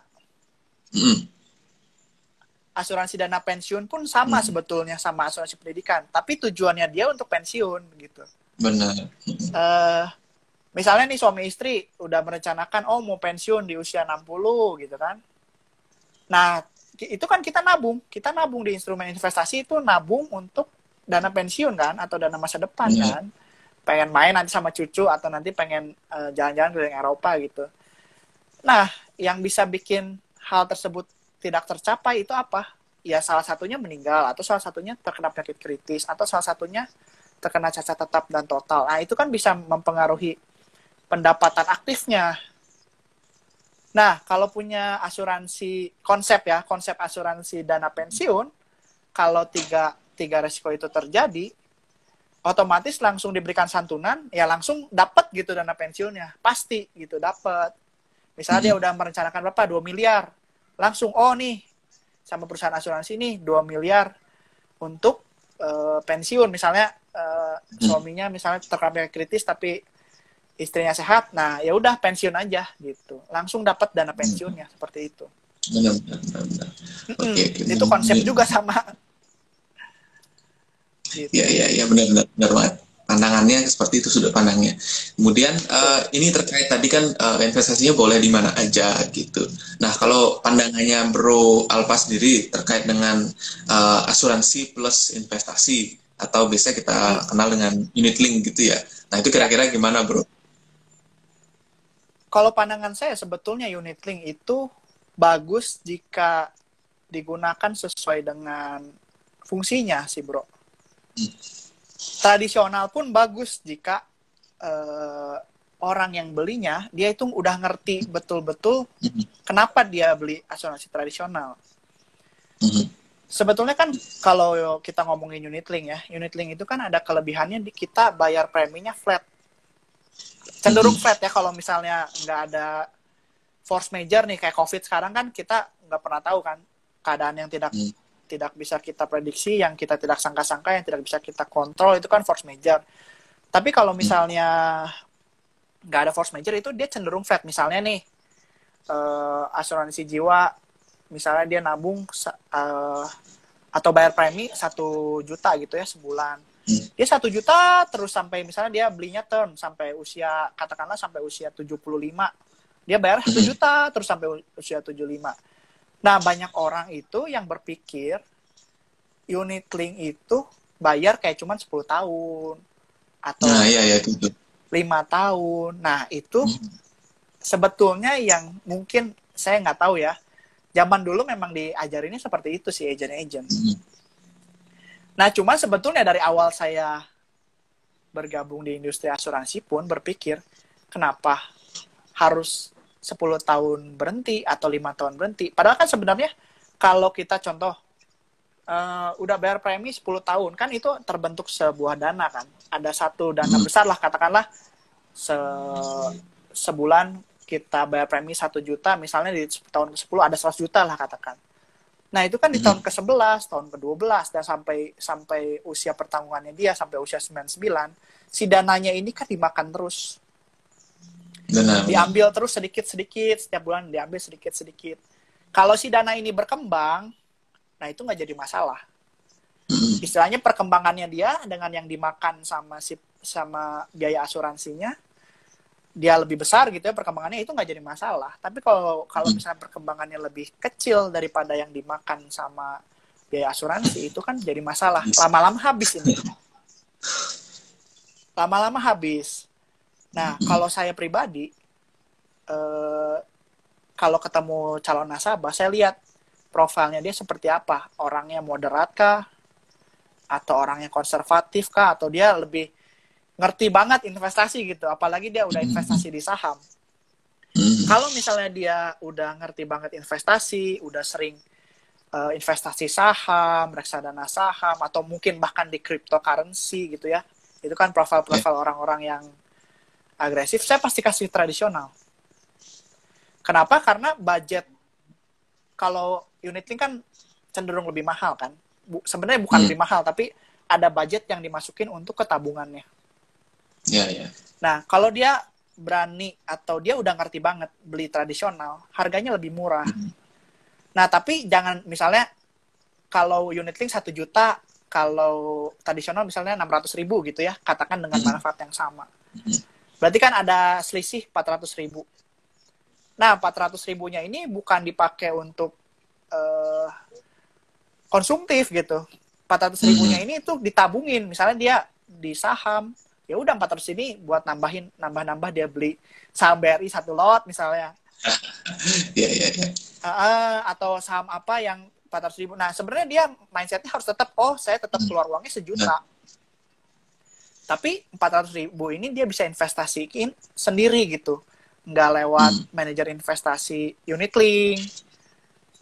A: mm
B: asuransi dana pensiun pun sama hmm. sebetulnya sama asuransi pendidikan, tapi tujuannya dia untuk pensiun gitu.
A: Benar.
B: Uh, misalnya nih suami istri udah merencanakan oh mau pensiun di usia 60 gitu kan. Nah, itu kan kita nabung, kita nabung di instrumen investasi itu nabung untuk dana pensiun kan atau dana masa depan hmm. kan. Pengen main nanti sama cucu atau nanti pengen uh, jalan-jalan ke Eropa gitu. Nah, yang bisa bikin hal tersebut tidak tercapai itu apa? Ya salah satunya meninggal atau salah satunya terkena penyakit kritis atau salah satunya terkena cacat tetap dan total. Nah, itu kan bisa mempengaruhi pendapatan aktifnya. Nah, kalau punya asuransi konsep ya, konsep asuransi dana pensiun, kalau tiga tiga resiko itu terjadi, otomatis langsung diberikan santunan, ya langsung dapat gitu dana pensiunnya, pasti gitu dapat. Misalnya hmm. dia udah merencanakan berapa? 2 miliar langsung oh nih sama perusahaan asuransi nih 2 miliar untuk uh, pensiun misalnya uh, suaminya misalnya terkena kritis tapi istrinya sehat nah ya udah pensiun aja gitu langsung dapat dana pensiunnya seperti itu
A: benar benar, benar.
B: Okay, okay. itu konsep juga sama
A: gitu. ya ya ya benar benar benar banget pandangannya seperti itu sudut pandangnya. Kemudian uh, ini terkait tadi kan uh, investasinya boleh di mana aja gitu. Nah kalau pandangannya Bro Alpa sendiri terkait dengan uh, asuransi plus investasi atau biasa kita kenal dengan unit link gitu ya. Nah itu kira-kira gimana Bro?
B: Kalau pandangan saya sebetulnya unit link itu bagus jika digunakan sesuai dengan fungsinya sih Bro. Hmm tradisional pun bagus jika uh, orang yang belinya dia itu udah ngerti betul-betul kenapa dia beli asuransi tradisional. Sebetulnya kan kalau kita ngomongin unit link ya, unit link itu kan ada kelebihannya di kita bayar preminya flat. Cenderung flat ya kalau misalnya nggak ada force major nih kayak covid sekarang kan kita nggak pernah tahu kan keadaan yang tidak tidak bisa kita prediksi, yang kita tidak sangka-sangka, yang tidak bisa kita kontrol itu kan force major. Tapi kalau misalnya nggak ada force major itu dia cenderung flat. Misalnya nih uh, asuransi jiwa, misalnya dia nabung uh, atau bayar premi satu juta gitu ya sebulan. Dia satu juta terus sampai misalnya dia belinya term sampai usia katakanlah sampai usia 75. Dia bayar satu juta terus sampai usia 75 Nah, banyak orang itu yang berpikir unit link itu bayar kayak cuma 10 tahun atau
A: nah, iya, iya, itu.
B: 5 tahun. Nah, itu hmm. sebetulnya yang mungkin saya nggak tahu ya. Zaman dulu memang diajarinnya seperti itu sih agent-agent. Hmm. Nah, cuma sebetulnya dari awal saya bergabung di industri asuransi pun berpikir, kenapa harus 10 tahun berhenti atau lima tahun berhenti. Padahal kan sebenarnya kalau kita contoh uh, udah bayar premi 10 tahun kan itu terbentuk sebuah dana kan. Ada satu dana besar lah katakanlah se sebulan kita bayar premi satu juta misalnya di tahun ke-10 ada 100 juta lah katakan. Nah, itu kan di tahun hmm. ke-11, tahun ke-12 dan sampai sampai usia pertanggungannya dia sampai usia 99, si dananya ini kan dimakan terus Benar. Diambil terus sedikit-sedikit, setiap bulan diambil sedikit-sedikit. Kalau si dana ini berkembang, nah itu nggak jadi masalah. Istilahnya perkembangannya dia dengan yang dimakan sama si sama biaya asuransinya, dia lebih besar gitu ya perkembangannya itu nggak jadi masalah. Tapi kalau kalau misalnya perkembangannya lebih kecil daripada yang dimakan sama biaya asuransi itu kan jadi masalah lama-lama habis ini lama-lama habis nah kalau saya pribadi eh, kalau ketemu calon nasabah saya lihat profilnya dia seperti apa. Orangnya moderat kah? Atau orangnya konservatif kah? Atau dia lebih ngerti banget investasi gitu. Apalagi dia udah investasi di saham. Kalau misalnya dia udah ngerti banget investasi udah sering uh, investasi saham reksadana saham atau mungkin bahkan di cryptocurrency gitu ya. Itu kan profil-profil orang-orang yang agresif saya pasti kasih tradisional kenapa karena budget kalau unit link kan cenderung lebih mahal kan Bu, sebenarnya bukan hmm. lebih mahal tapi ada budget yang dimasukin untuk ketabungannya
A: Ya, ya.
B: Nah, kalau dia berani atau dia udah ngerti banget beli tradisional, harganya lebih murah. Mm -hmm. Nah, tapi jangan misalnya kalau unit link satu juta, kalau tradisional misalnya 600 ribu gitu ya, katakan dengan mm -hmm. manfaat yang sama. Mm -hmm. Berarti kan ada selisih 400 ribu. Nah, 400 ribunya ini bukan dipakai untuk uh, konsumtif gitu. 400 ribunya mm -hmm. ini tuh ditabungin. Misalnya dia di saham, ya udah 400 ini buat nambahin nambah-nambah dia beli saham BRI satu lot misalnya
A: Iya iya iya.
B: atau saham apa yang 400 ribu nah sebenarnya dia mindsetnya harus tetap oh saya tetap hmm. keluar uangnya sejuta nah. Tapi 400 ribu ini dia bisa investasiin sendiri gitu nggak lewat hmm. manajer investasi unit link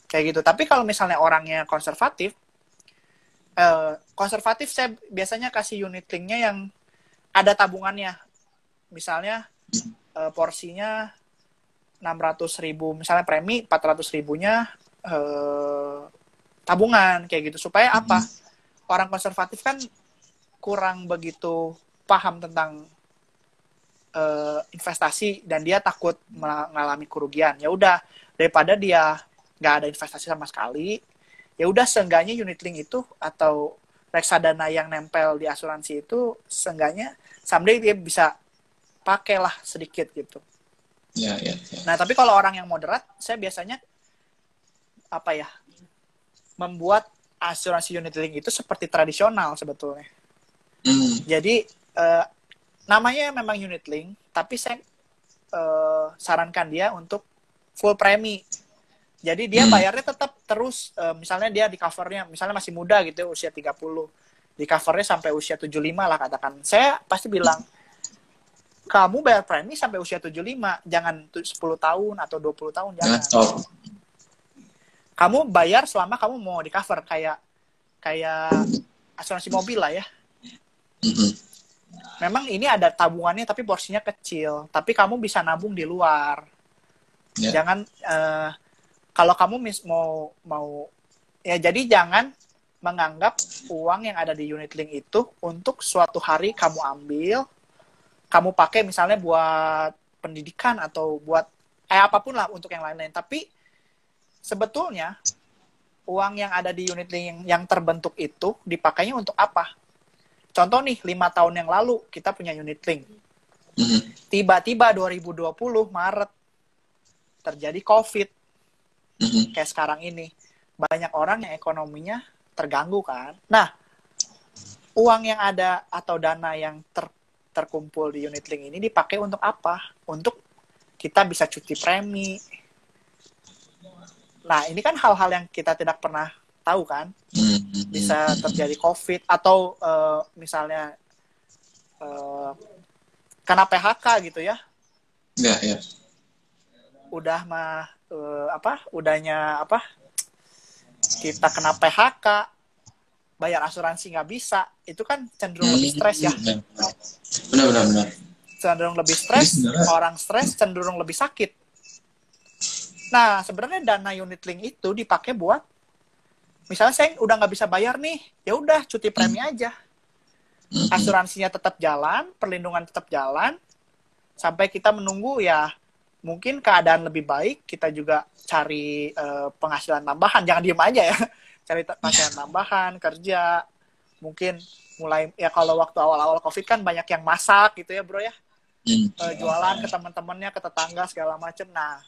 B: kayak gitu tapi kalau misalnya orangnya konservatif eh, konservatif saya biasanya kasih unit linknya yang ada tabungannya. Misalnya uh, porsinya 600 ribu, misalnya premi 400 ribunya uh, tabungan kayak gitu. Supaya hmm. apa? Orang konservatif kan kurang begitu paham tentang uh, investasi dan dia takut mengalami kerugian. Ya udah daripada dia nggak ada investasi sama sekali, ya udah seenggaknya unit link itu atau reksadana yang nempel di asuransi itu seenggaknya someday dia bisa pakailah sedikit gitu.
A: Ya, ya, ya.
B: Nah, tapi kalau orang yang moderat, saya biasanya apa ya? Membuat asuransi unit link itu seperti tradisional sebetulnya. Mm. Jadi uh, namanya memang unit link, tapi saya uh, sarankan dia untuk full premi. Jadi dia mm. bayarnya tetap terus uh, misalnya dia di covernya misalnya masih muda gitu usia 30 di covernya sampai usia 75 lah katakan. Saya pasti bilang, kamu bayar premi sampai usia 75, jangan 10 tahun atau 20 tahun, jangan. Oh. Kamu bayar selama kamu mau di cover, kayak kayak asuransi mobil lah ya. Memang ini ada tabungannya tapi porsinya kecil, tapi kamu bisa nabung di luar. Yeah. Jangan uh, kalau kamu mis mau mau ya jadi jangan menganggap uang yang ada di unit link itu untuk suatu hari kamu ambil, kamu pakai misalnya buat pendidikan atau buat eh apa pun lah untuk yang lain-lain. Tapi sebetulnya uang yang ada di unit link yang, yang terbentuk itu dipakainya untuk apa? Contoh nih, lima tahun yang lalu kita punya unit link. Mm-hmm. Tiba-tiba 2020 Maret terjadi COVID. Mm-hmm. Kayak sekarang ini. Banyak orang yang ekonominya terganggu kan. Nah, uang yang ada atau dana yang ter, terkumpul di unit link ini dipakai untuk apa? Untuk kita bisa cuti premi. Nah, ini kan hal-hal yang kita tidak pernah tahu kan. Bisa terjadi COVID atau uh, misalnya uh, kena PHK gitu ya.
A: Ya, ya.
B: Udah mah uh, apa? Udahnya apa? kita kena PHK, bayar asuransi nggak bisa, itu kan cenderung lebih stres ya.
A: Benar, benar, benar.
B: Cenderung lebih stres, orang stres cenderung lebih sakit. Nah, sebenarnya dana unit link itu dipakai buat, misalnya saya udah nggak bisa bayar nih, ya udah cuti premi aja. Asuransinya tetap jalan, perlindungan tetap jalan, sampai kita menunggu ya mungkin keadaan lebih baik kita juga cari uh, penghasilan tambahan. Jangan diem aja ya cari penghasilan tambahan kerja. Mungkin mulai ya kalau waktu awal-awal covid kan banyak yang masak gitu ya bro ya. Uh, jualan ke teman-temannya ke tetangga segala macem. Nah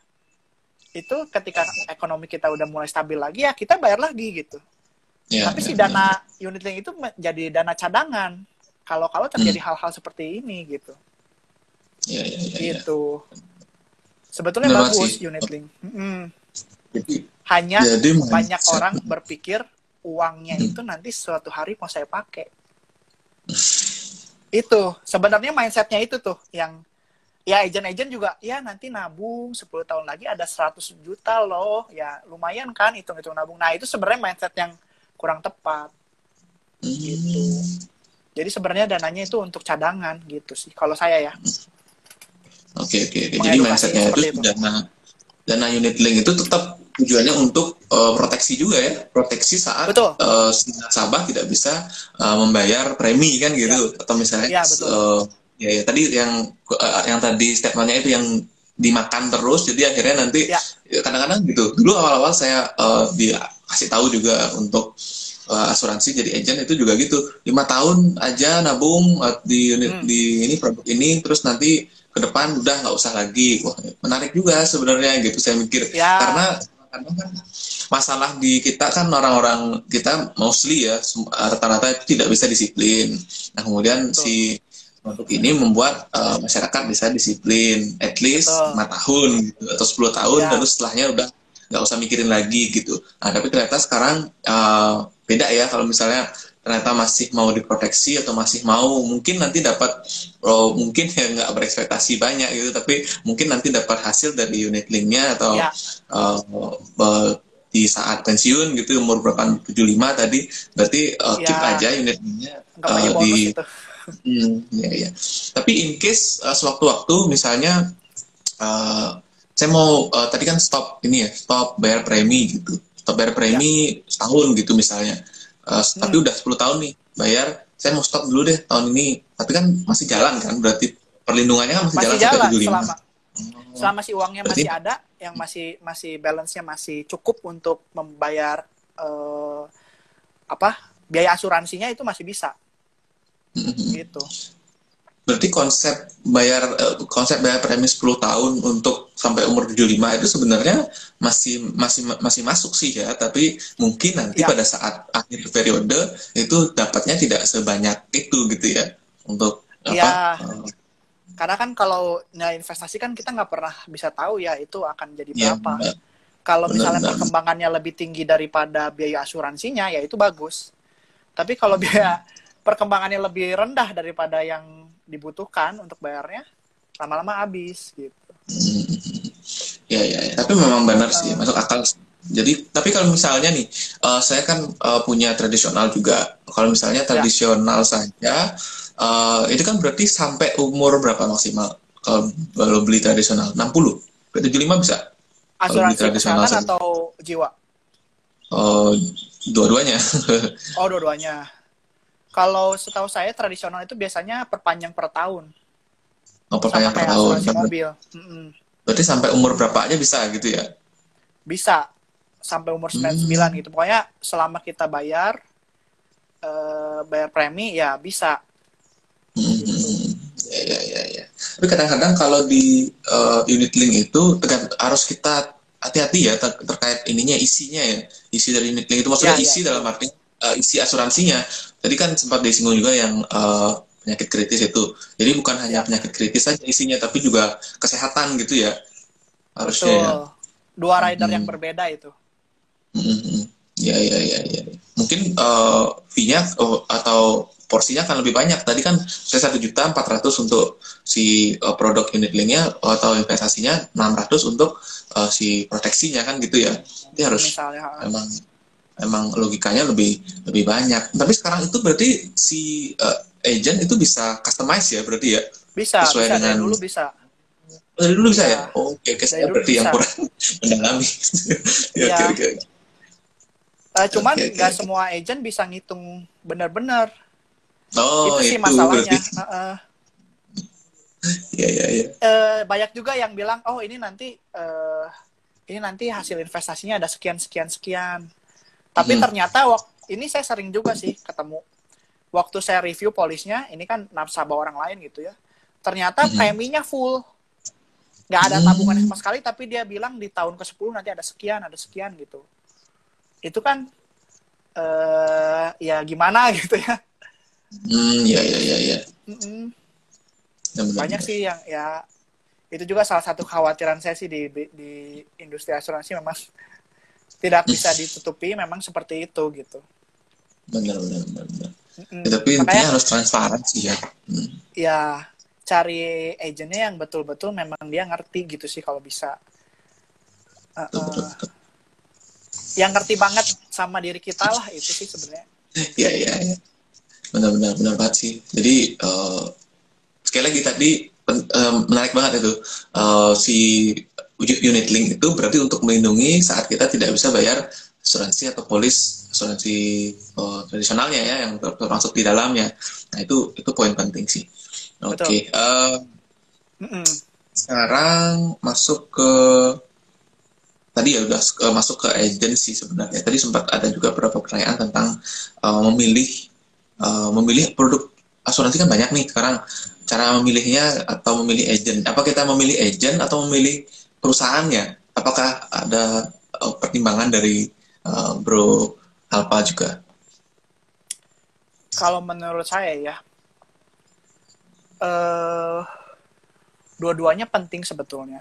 B: itu ketika ekonomi kita udah mulai stabil lagi ya kita bayar lagi gitu
A: Ya,
B: Tapi
A: ya,
B: si
A: ya,
B: dana unit link itu menjadi dana cadangan. Kalau kalau terjadi hal-hal seperti ini gitu.
A: Ya, ya, ya, ya.
B: Gitu. Sebetulnya
A: Benar
B: bagus
A: sih.
B: unit link.
A: Jadi,
B: Hanya
A: jadi
B: banyak
A: mindset-
B: orang berpikir uangnya itu nanti suatu hari mau saya pakai. Itu sebenarnya mindsetnya itu tuh yang ya agent-agent juga ya nanti nabung 10 tahun lagi ada 100 juta loh ya lumayan kan hitung-hitung nabung nah itu sebenarnya mindset yang kurang tepat gitu jadi sebenarnya dananya itu untuk cadangan gitu sih kalau saya ya
A: Oke oke oke. Jadi mindsetnya itu
B: itu.
A: dana dana unit link itu tetap tujuannya untuk eh, proteksi juga ya, proteksi saat
B: Betul.
A: eh, si nasabah tidak bisa eh, membayar premi kan gitu, atau misalnya
B: Ya, betul.
A: eh, ya, ya tadi yang eh, yang tadi statementnya itu yang dimakan terus, jadi akhirnya nanti
B: Ya.
A: ya, kadang-kadang gitu. Dulu awal-awal saya eh, dikasih tahu juga untuk eh, asuransi jadi agent itu juga gitu lima tahun aja nabung eh, di unit
B: Hmm.
A: di ini produk ini terus nanti ke depan udah nggak usah lagi wah menarik juga sebenarnya gitu saya mikir
B: Ya.
A: karena kan masalah di kita kan orang-orang kita mostly ya rata-rata itu tidak bisa disiplin nah kemudian
B: Betul.
A: si produk ini membuat eh, masyarakat bisa disiplin at least lima tahun gitu, atau 10 tahun
B: Ya.
A: lalu setelahnya udah nggak usah mikirin lagi gitu nah tapi ternyata sekarang eh, beda ya kalau misalnya ternyata masih mau diproteksi atau masih mau mungkin nanti dapat oh, mungkin ya nggak berekspektasi banyak gitu tapi mungkin nanti dapat hasil dari unit linknya atau
B: Ya.
A: eh, be- di saat pensiun gitu umur berapa 75 tadi berarti eh, keep
B: Ya.
A: aja unit
B: bonus
A: di Hmm, ya, ya. Tapi in case uh, sewaktu-waktu misalnya uh, saya mau uh, tadi kan stop ini ya, stop bayar premi gitu. Stop bayar premi setahun gitu misalnya. Uh, Tapi udah 10 tahun nih bayar, saya mau stop dulu deh tahun ini. Tapi kan masih jalan kan, berarti perlindungannya kan masih,
B: masih
A: jalan,
B: jalan
A: sampai 75.
B: selama selama si uangnya
A: Berarti-
B: masih ada yang masih masih balance-nya masih cukup untuk membayar eh, apa biaya asuransinya itu masih bisa. Gitu
A: Berarti konsep bayar eh, konsep bayar premi 10 tahun untuk sampai umur 75 itu sebenarnya masih masih masih masuk sih ya, tapi mungkin nanti
B: Ya.
A: pada saat akhir periode itu dapatnya tidak sebanyak itu gitu ya untuk apa?
B: Ya.
A: eh,
B: karena kan kalau nilai investasi kan kita nggak pernah bisa tahu ya itu akan jadi
A: ya,
B: berapa
A: benar.
B: kalau
A: Benar,
B: misalnya
A: benar.
B: perkembangannya lebih tinggi daripada biaya asuransinya ya itu bagus tapi kalau biaya perkembangannya lebih rendah daripada yang dibutuhkan untuk bayarnya lama-lama habis gitu
A: Hmm. Ya, ya, ya. Tapi memang benar sih,
B: Eh.
A: masuk akal. Jadi, tapi kalau misalnya nih, eh, saya kan eh, punya tradisional juga. Kalau
B: Ya.
A: misalnya tradisional saja, eh, itu kan berarti sampai umur berapa maksimal? Kalau kalau beli tradisional, 60? Ke 75 bisa?
B: Asuransi
A: tradisional
B: atau jiwa
A: Eh, dua-duanya.
B: oh dua-duanya kalau setahu saya tradisional itu biasanya perpanjang per tahun
A: Oh, pertanyaan per tahun.
B: asuransi mobil Mm-mm.
A: Berarti sampai umur berapa aja bisa gitu ya?
B: bisa sampai umur 99
A: Hmm.
B: gitu pokoknya selama kita bayar eh, bayar premi ya bisa
A: Hmm, ya, ya, ya, ya. Tapi kadang-kadang kalau di uh, unit link itu harus kita hati-hati ya ter- terkait ininya isinya ya, isi dari unit link itu maksudnya
B: Ya, ya.
A: isi dalam arti uh, isi asuransinya. Tadi kan sempat disinggung juga yang uh, penyakit kritis itu. Jadi bukan hanya
B: Ya.
A: penyakit kritis saja isinya, tapi juga kesehatan gitu ya. Harusnya
B: betul
A: ya.
B: dua rider yang
A: Hmm.
B: berbeda itu
A: Mm-mm. Ya, ya, ya, ya. Mungkin uh, fee-nya uh, atau porsinya akan lebih banyak. Tadi kan saya satu juta empat ratus untuk si uh, produk unit linknya atau investasinya 600 untuk uh, si proteksinya kan gitu ya. Jadi harus
B: misalnya
A: emang emang logikanya lebih lebih banyak. Tapi sekarang itu berarti si uh, agent itu bisa customize ya berarti ya.
B: bisa
A: sesuai
B: bisa dari
A: dengan-
B: dulu bisa
A: Oh, Dari dulu bisa ya?
B: Ya.
A: Oh, oke.
B: Dari
A: Saya berarti yang
B: bisa.
A: kurang mendalami. Ya,
B: Ya.
A: oke, oke.
B: Eh, cuman nggak
A: oke.
B: semua agent bisa ngitung benar-benar
A: Oh,
B: itu sih
A: itu
B: masalahnya
A: berarti.
B: Heeh.
A: Ya, ya, ya.
B: Eh, banyak juga yang bilang oh ini nanti eh, ini nanti hasil investasinya ada sekian sekian sekian tapi
A: Hmm.
B: ternyata wak- ini saya sering juga sih ketemu waktu saya review polisnya ini kan nasabah orang lain gitu ya ternyata
A: Hmm.
B: preminya full nggak ada tabungan sama sekali tapi dia bilang di tahun ke 10 nanti ada sekian ada sekian gitu itu kan uh, ya gimana gitu ya.
A: Hmm, ya ya ya ya.
B: Mm-mm.
A: Benar, benar,
B: Banyak
A: benar.
B: sih yang ya itu juga salah satu kekhawatiran saya sih di di industri asuransi memang tidak bisa ditutupi memang seperti itu gitu.
A: Benar benar benar. benar. Ya, tapi intinya
B: Makanya
A: harus transparan sih ya. Hmm.
B: ya cari agentnya yang betul-betul memang dia ngerti gitu sih kalau bisa. Uh, uh, yang ngerti banget sama diri kita lah itu sih sebenarnya.
A: Ya ya ya. Benar benar benar banget sih. Jadi eh, sekali lagi tadi pen- eh, menarik banget itu Eh, si unit link itu berarti untuk melindungi saat kita tidak bisa bayar asuransi atau polis asuransi eh, tradisionalnya ya yang ter- termasuk di dalamnya. Nah itu itu poin penting sih. Oke.
B: Betul.
A: eh,
B: Mm-mm.
A: sekarang masuk ke tadi ya udah eh, masuk ke agensi sebenarnya. Tadi sempat ada juga beberapa pertanyaan tentang eh, memilih eh, memilih produk asuransi kan banyak nih sekarang cara memilihnya atau memilih agent. Apa kita memilih agent atau memilih perusahaannya? Apakah ada eh, pertimbangan dari eh, Bro Alpa juga?
B: Kalau menurut saya ya, eh dua-duanya penting sebetulnya.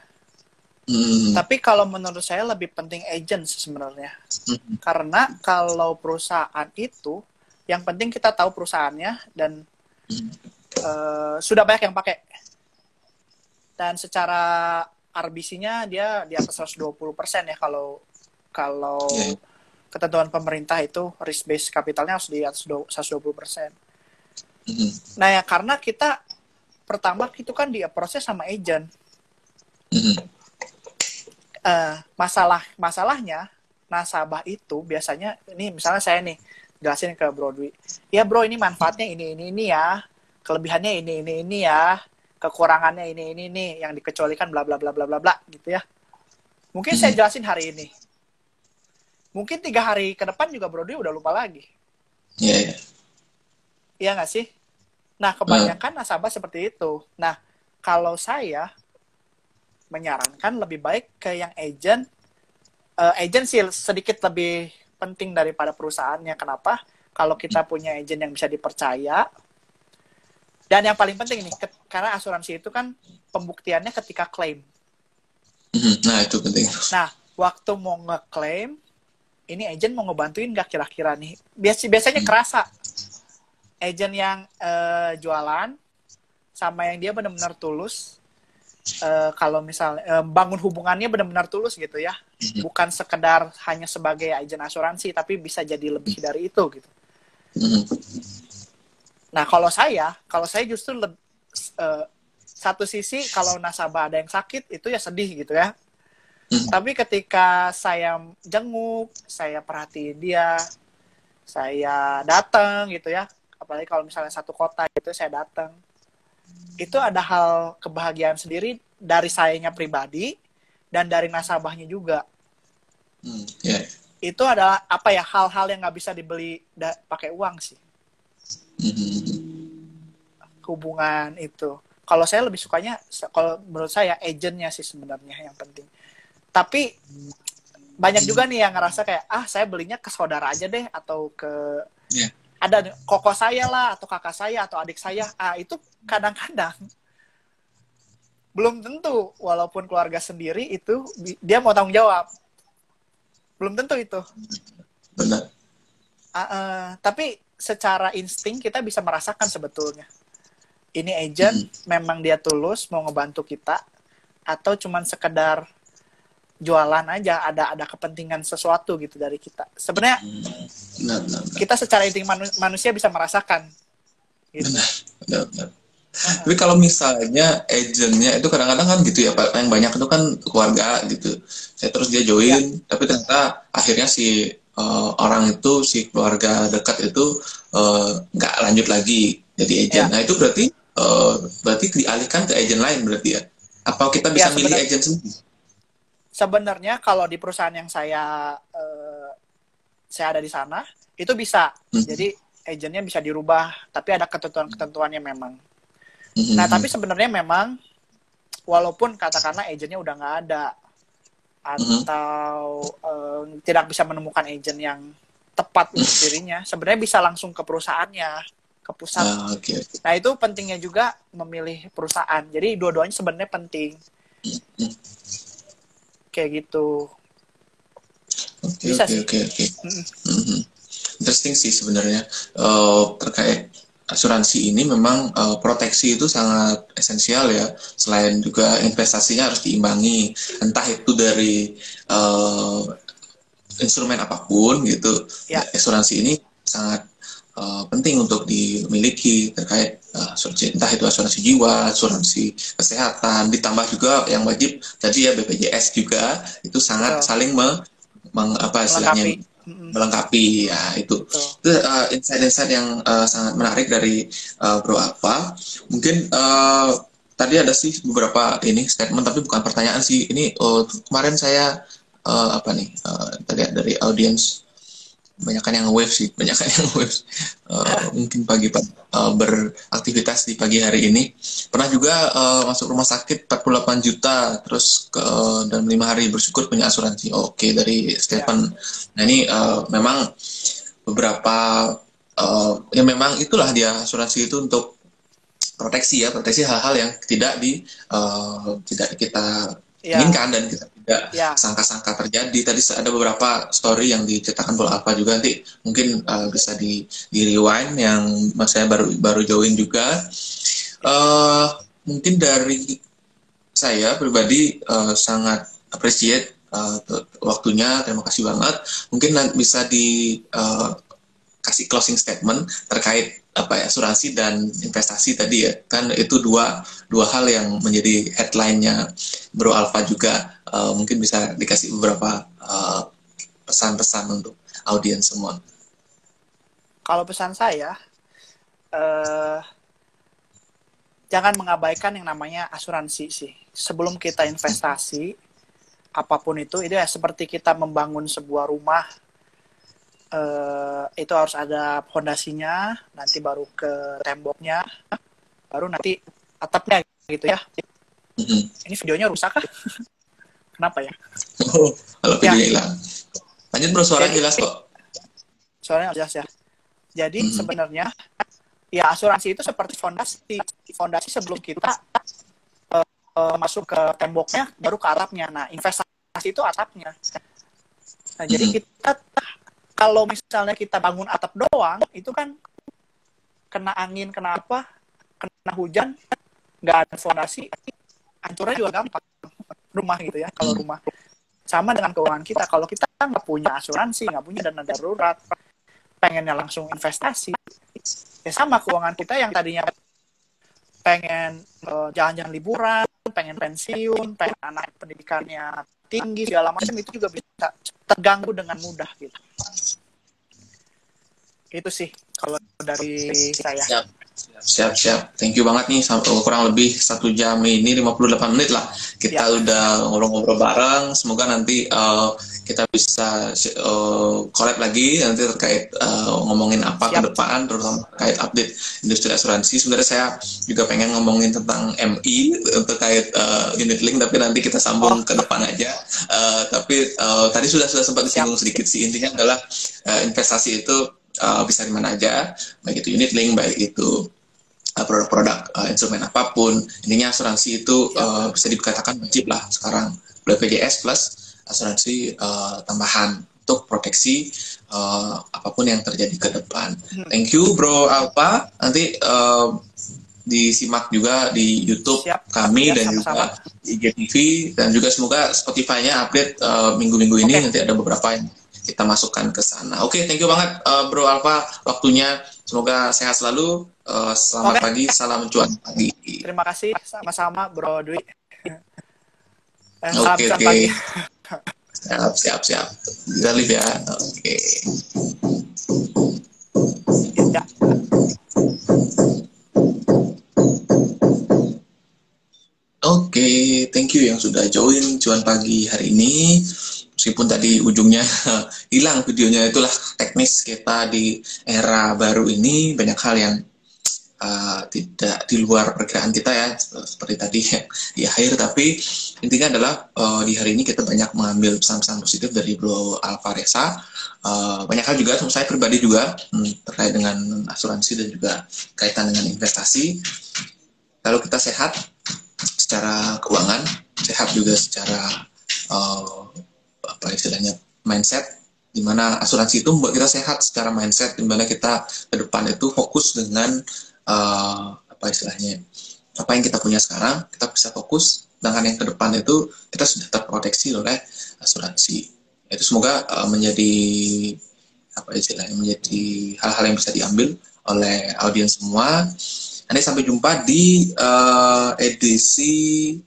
A: Hmm,
B: Tapi kalau menurut saya lebih penting agent sebenarnya.
A: hmm,
B: Karena kalau perusahaan itu, yang penting kita tahu perusahaannya dan
A: hmm,
B: eh, sudah banyak yang pakai. Dan secara RBC-nya dia di atas 120% ya kalau kalau
A: Iya.
B: ketentuan pemerintah itu risk based capitalnya harus di atas 120%.
A: hmm,
B: Nah ya karena kita pertama itu kan dia proses sama agent.
A: hmm,
B: Eh, masalah masalahnya nasabah itu biasanya ini misalnya saya nih jelasin ke Bro Dwi. Ya bro ini manfaatnya ini ini ini ya, kelebihannya ini ini ini ya, kekurangannya ini ini ini yang dikecualikan bla bla bla bla bla bla gitu ya. Mungkin saya jelasin hari ini. Mungkin tiga hari ke depan juga Bro Dwi udah lupa lagi.
A: ya, ya.
B: Iya nggak sih? Nah, kebanyakan nasabah seperti itu. Nah, kalau saya menyarankan lebih baik ke yang agent. Eh, agent sih sedikit lebih penting daripada perusahaannya. Kenapa? Kalau kita punya agent yang bisa dipercaya. Dan yang paling penting nih, ke- karena asuransi itu kan pembuktiannya ketika klaim.
A: Hmm, Nah itu penting.
B: Nah, waktu mau ngeklaim, ini agent mau ngebantuin nggak kira-kira nih? Bias biasanya kerasa. Agent yang eh, jualan sama yang dia benar-benar tulus. eh, kalau misalnya eh, bangun hubungannya benar-benar tulus gitu ya,
A: Mhm.
B: bukan sekedar hanya sebagai agent asuransi, tapi bisa jadi lebih dari itu gitu.
A: Hmm,
B: Nah, kalau saya, kalau saya justru eh, satu sisi kalau nasabah ada yang sakit itu ya sedih gitu ya.
A: Hmm.
B: Tapi ketika saya jenguk, saya perhatiin dia, saya datang gitu ya. Apalagi kalau misalnya satu kota gitu saya datang. Itu ada hal kebahagiaan sendiri dari sayanya pribadi dan dari nasabahnya juga.
A: hmm, ya.
B: Itu adalah apa ya hal-hal yang nggak bisa dibeli pakai uang sih. Hubungan itu. Kalau saya lebih sukanya, kalau menurut saya agentnya sih sebenarnya yang penting. Tapi banyak juga nih yang ngerasa kayak ah saya belinya ke saudara aja deh atau ke
A: Iya.
B: ada koko saya lah atau kakak saya atau adik saya. Ah itu kadang-kadang belum tentu walaupun keluarga sendiri itu dia mau tanggung jawab. Belum tentu itu.
A: benar.
B: Ah, eh, tapi secara insting kita bisa merasakan sebetulnya ini agent memang dia tulus mau ngebantu kita atau cuman sekedar jualan aja ada ada kepentingan sesuatu gitu dari kita sebenarnya
A: Hmm, Benar, benar, benar.
B: kita secara insting manu- manusia bisa merasakan gitu.
A: Benar, benar, benar. Tapi kalau misalnya agentnya itu kadang-kadang kan gitu ya, Pak. Yang banyak itu kan keluarga gitu. Saya terus dia join, tapi ternyata akhirnya si eh, orang itu, si keluarga dekat itu eh, nggak lanjut lagi jadi agent.
B: Ya.
A: Nah itu berarti eh, berarti dialihkan ke agent lain berarti ya? Apa kita bisa
B: Ya,
A: milih agent sendiri?
B: sebenarnya kalau di perusahaan yang saya eh, saya ada di sana itu bisa
A: Hmm.
B: jadi agentnya bisa dirubah tapi ada ketentuan-ketentuannya memang
A: Mhm.
B: Nah, tapi sebenarnya memang walaupun katakanlah agentnya udah nggak ada atau eh, tidak bisa menemukan agent yang tepat untuk dirinya sebenarnya bisa langsung ke perusahaannya ke pusat.
A: Ah, oke.
B: nah itu pentingnya juga memilih perusahaan. Jadi dua-duanya sebenarnya penting. Kayak gitu.
A: Oke,
B: Bisa
A: oke,
B: sih.
A: oke, oke. Interesting sih sebenarnya. Eh, terkait asuransi ini memang eh, proteksi itu sangat esensial ya. Selain juga investasinya harus diimbangi, entah itu dari eh, instrumen apa pun gitu.
B: Ya.
A: Asuransi ini sangat eh, penting untuk dimiliki terkait asuransi entah itu asuransi jiwa, asuransi kesehatan, ditambah juga yang wajib tadi ya BPJS juga itu sangat
B: Betul.
A: saling me- meng- apa istilahnya
B: melengkapi
A: ya itu. Itu uh, insight-insight yang uh, sangat menarik dari uh, Bro Alfa mungkin uh, tadi ada sih beberapa ini statement tapi bukan pertanyaan sih. Ini uh, kemarin saya uh, apa nih uh, tadi dari audiens banyak yang wave sih banyak yang wave Uh, mungkin pagi uh, beraktivitas di pagi hari ini. Pernah juga uh, masuk rumah sakit 48 juta terus ke dalam lima hari bersyukur punya asuransi. Oke dari Stephen nah ini uh, memang beberapa uh, ya memang itulah dia asuransi itu untuk proteksi ya proteksi hal-hal yang tidak di uh, tidak kita
B: ya
A: inginkan dan kita tidak
B: ya
A: sangka-sangka terjadi. Tadi ada beberapa story yang diceritakan Bro Alpha juga nanti mungkin uh, bisa di di rewind yang saya baru baru join juga. Uh, mungkin dari saya pribadi uh, sangat appreciate uh, waktunya. Terima kasih banget. Mungkin bisa di uh, kasih closing statement terkait apa ya asuransi dan investasi tadi ya. Kan itu dua dua hal yang menjadi headline-nya Bro Alpha juga. Uh, mungkin bisa dikasih beberapa uh, pesan-pesan untuk audiens semua.
B: kalau pesan saya eh jangan mengabaikan yang namanya asuransi sih. Sebelum kita investasi apa pun itu itu ya seperti kita membangun sebuah rumah eh itu harus ada fondasinya nanti baru ke temboknya baru nanti atapnya gitu ya
A: Mhm.
B: ini videonya rusak kah kenapa ya
A: Oh, kalau
B: Ya.
A: video hilang. Lanjut bro, suara
B: Jadi-
A: jelas kok.
B: soalnya jelas ya. Jadi
A: Mhm.
B: sebenarnya ya asuransi itu seperti fondasi. Fondasi sebelum kita eh, eh, masuk ke temboknya baru ke atapnya. Nah, investasi itu atapnya. Nah, jadi
A: Mhm.
B: kita kalau misalnya kita bangun atap doang itu kan kena angin, kena apa? Kena hujan, nggak ada fondasi, hancurnya juga gampang. Rumah gitu ya, kalau rumah. Sama dengan keuangan kita. Kalau kita nggak punya asuransi, nggak punya dana darurat, pengennya langsung investasi, ya sama keuangan kita yang tadinya pengen eh, jalan-jalan liburan, pengen pensiun, pengen anak pendidikannya tinggi segala macam itu juga bisa terganggu dengan mudah gitu. Itu sih kalau dari saya.
A: Siap, siap, siap. Thank you banget nih. Sampai kurang lebih satu jam ini 58 menit lah. Kita
B: Ya.
A: udah ngobrol-ngobrol bareng. Semoga nanti uh, kita bisa uh, collab lagi nanti terkait uh, ngomongin apa ke depan, terutama terkait update industri asuransi. Sebenarnya saya juga pengen ngomongin tentang MI terkait uh, unit link, tapi nanti kita sambung
B: Oh.
A: ke depan aja. Uh, tapi uh, tadi sudah sudah sempat disinggung sedikit sih. Intinya adalah uh, investasi itu uh, bisa di mana aja, baik itu unit link, baik itu uh, produk-produk uh, instrumen apa pun. Intinya asuransi itu uh, bisa dikatakan wajib lah sekarang. BPJS plus asuransi uh, tambahan untuk proteksi uh, apa pun yang terjadi ke depan.
B: Hmm.
A: Thank you Bro Alpa. Nanti uh, disimak juga di YouTube
B: Siap.
A: kami
B: Ya,
A: dan
B: sama-sama.
A: juga di IGTV dan juga semoga Spotify-nya update uh, minggu-minggu ini
B: Oke.
A: nanti ada beberapa yang kita masukkan ke sana. Oke, thank you banget uh, Bro Alfa waktunya. Semoga sehat selalu. Uh, selamat
B: Oke.
A: pagi, salam cuan pagi.
B: Terima kasih sama-sama Bro Dwi. Eh,
A: Oke, oke.
B: pagi.
A: Siap, siap, siap. Kita live ya. Oke.
B: Ya.
A: Oke, thank you yang sudah join cuan pagi hari ini. Meskipun tadi ujungnya hilang videonya itulah teknis kita di era baru ini. Banyak hal yang uh, tidak di luar perkiraan kita ya seperti tadi ya, di akhir. Tapi intinya adalah uh, di hari ini kita banyak mengambil pesan-pesan positif dari Bro Alvareza uh, banyak hal juga saya pribadi juga hmm, terkait dengan asuransi dan juga kaitan dengan investasi. Lalu kita sehat secara keuangan sehat juga secara uh, apa istilahnya mindset di mana asuransi itu membuat kita sehat secara mindset di mana kita ke depan itu fokus dengan uh, apa istilahnya apa yang kita punya sekarang kita bisa fokus dengan yang ke depan itu kita sudah terproteksi oleh asuransi. Itu semoga uh, menjadi apa istilahnya menjadi hal-hal yang bisa diambil oleh audiens semua. Nanti sampai jumpa di uh, edisi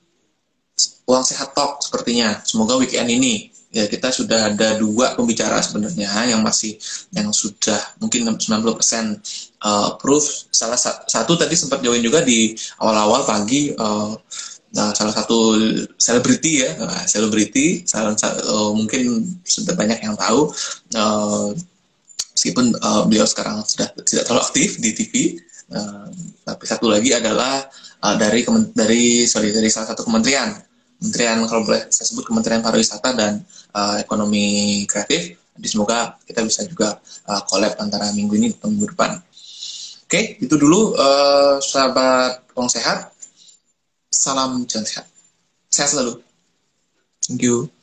A: uang sehat talk sepertinya. Semoga weekend ini ya kita sudah ada dua pembicara sebenarnya yang masih yang sudah mungkin 90% uh, approve. Salah satu tadi sempat join juga di awal-awal pagi uh, nah, salah satu selebriti ya, selebriti uh, mungkin sudah banyak yang tahu uh, meskipun uh, beliau sekarang sudah tidak terlalu aktif di TV. Uh, tapi satu lagi adalah uh, dari dari sorry dari salah satu kementerian Kementerian kalau boleh saya sebut Kementerian Pariwisata dan uh, Ekonomi Kreatif. Jadi semoga kita bisa juga uh, antara minggu ini atau minggu depan. Oke, itu dulu uh, sahabat Uang Sehat. Salam jalan sehat. Sehat selalu. Thank you.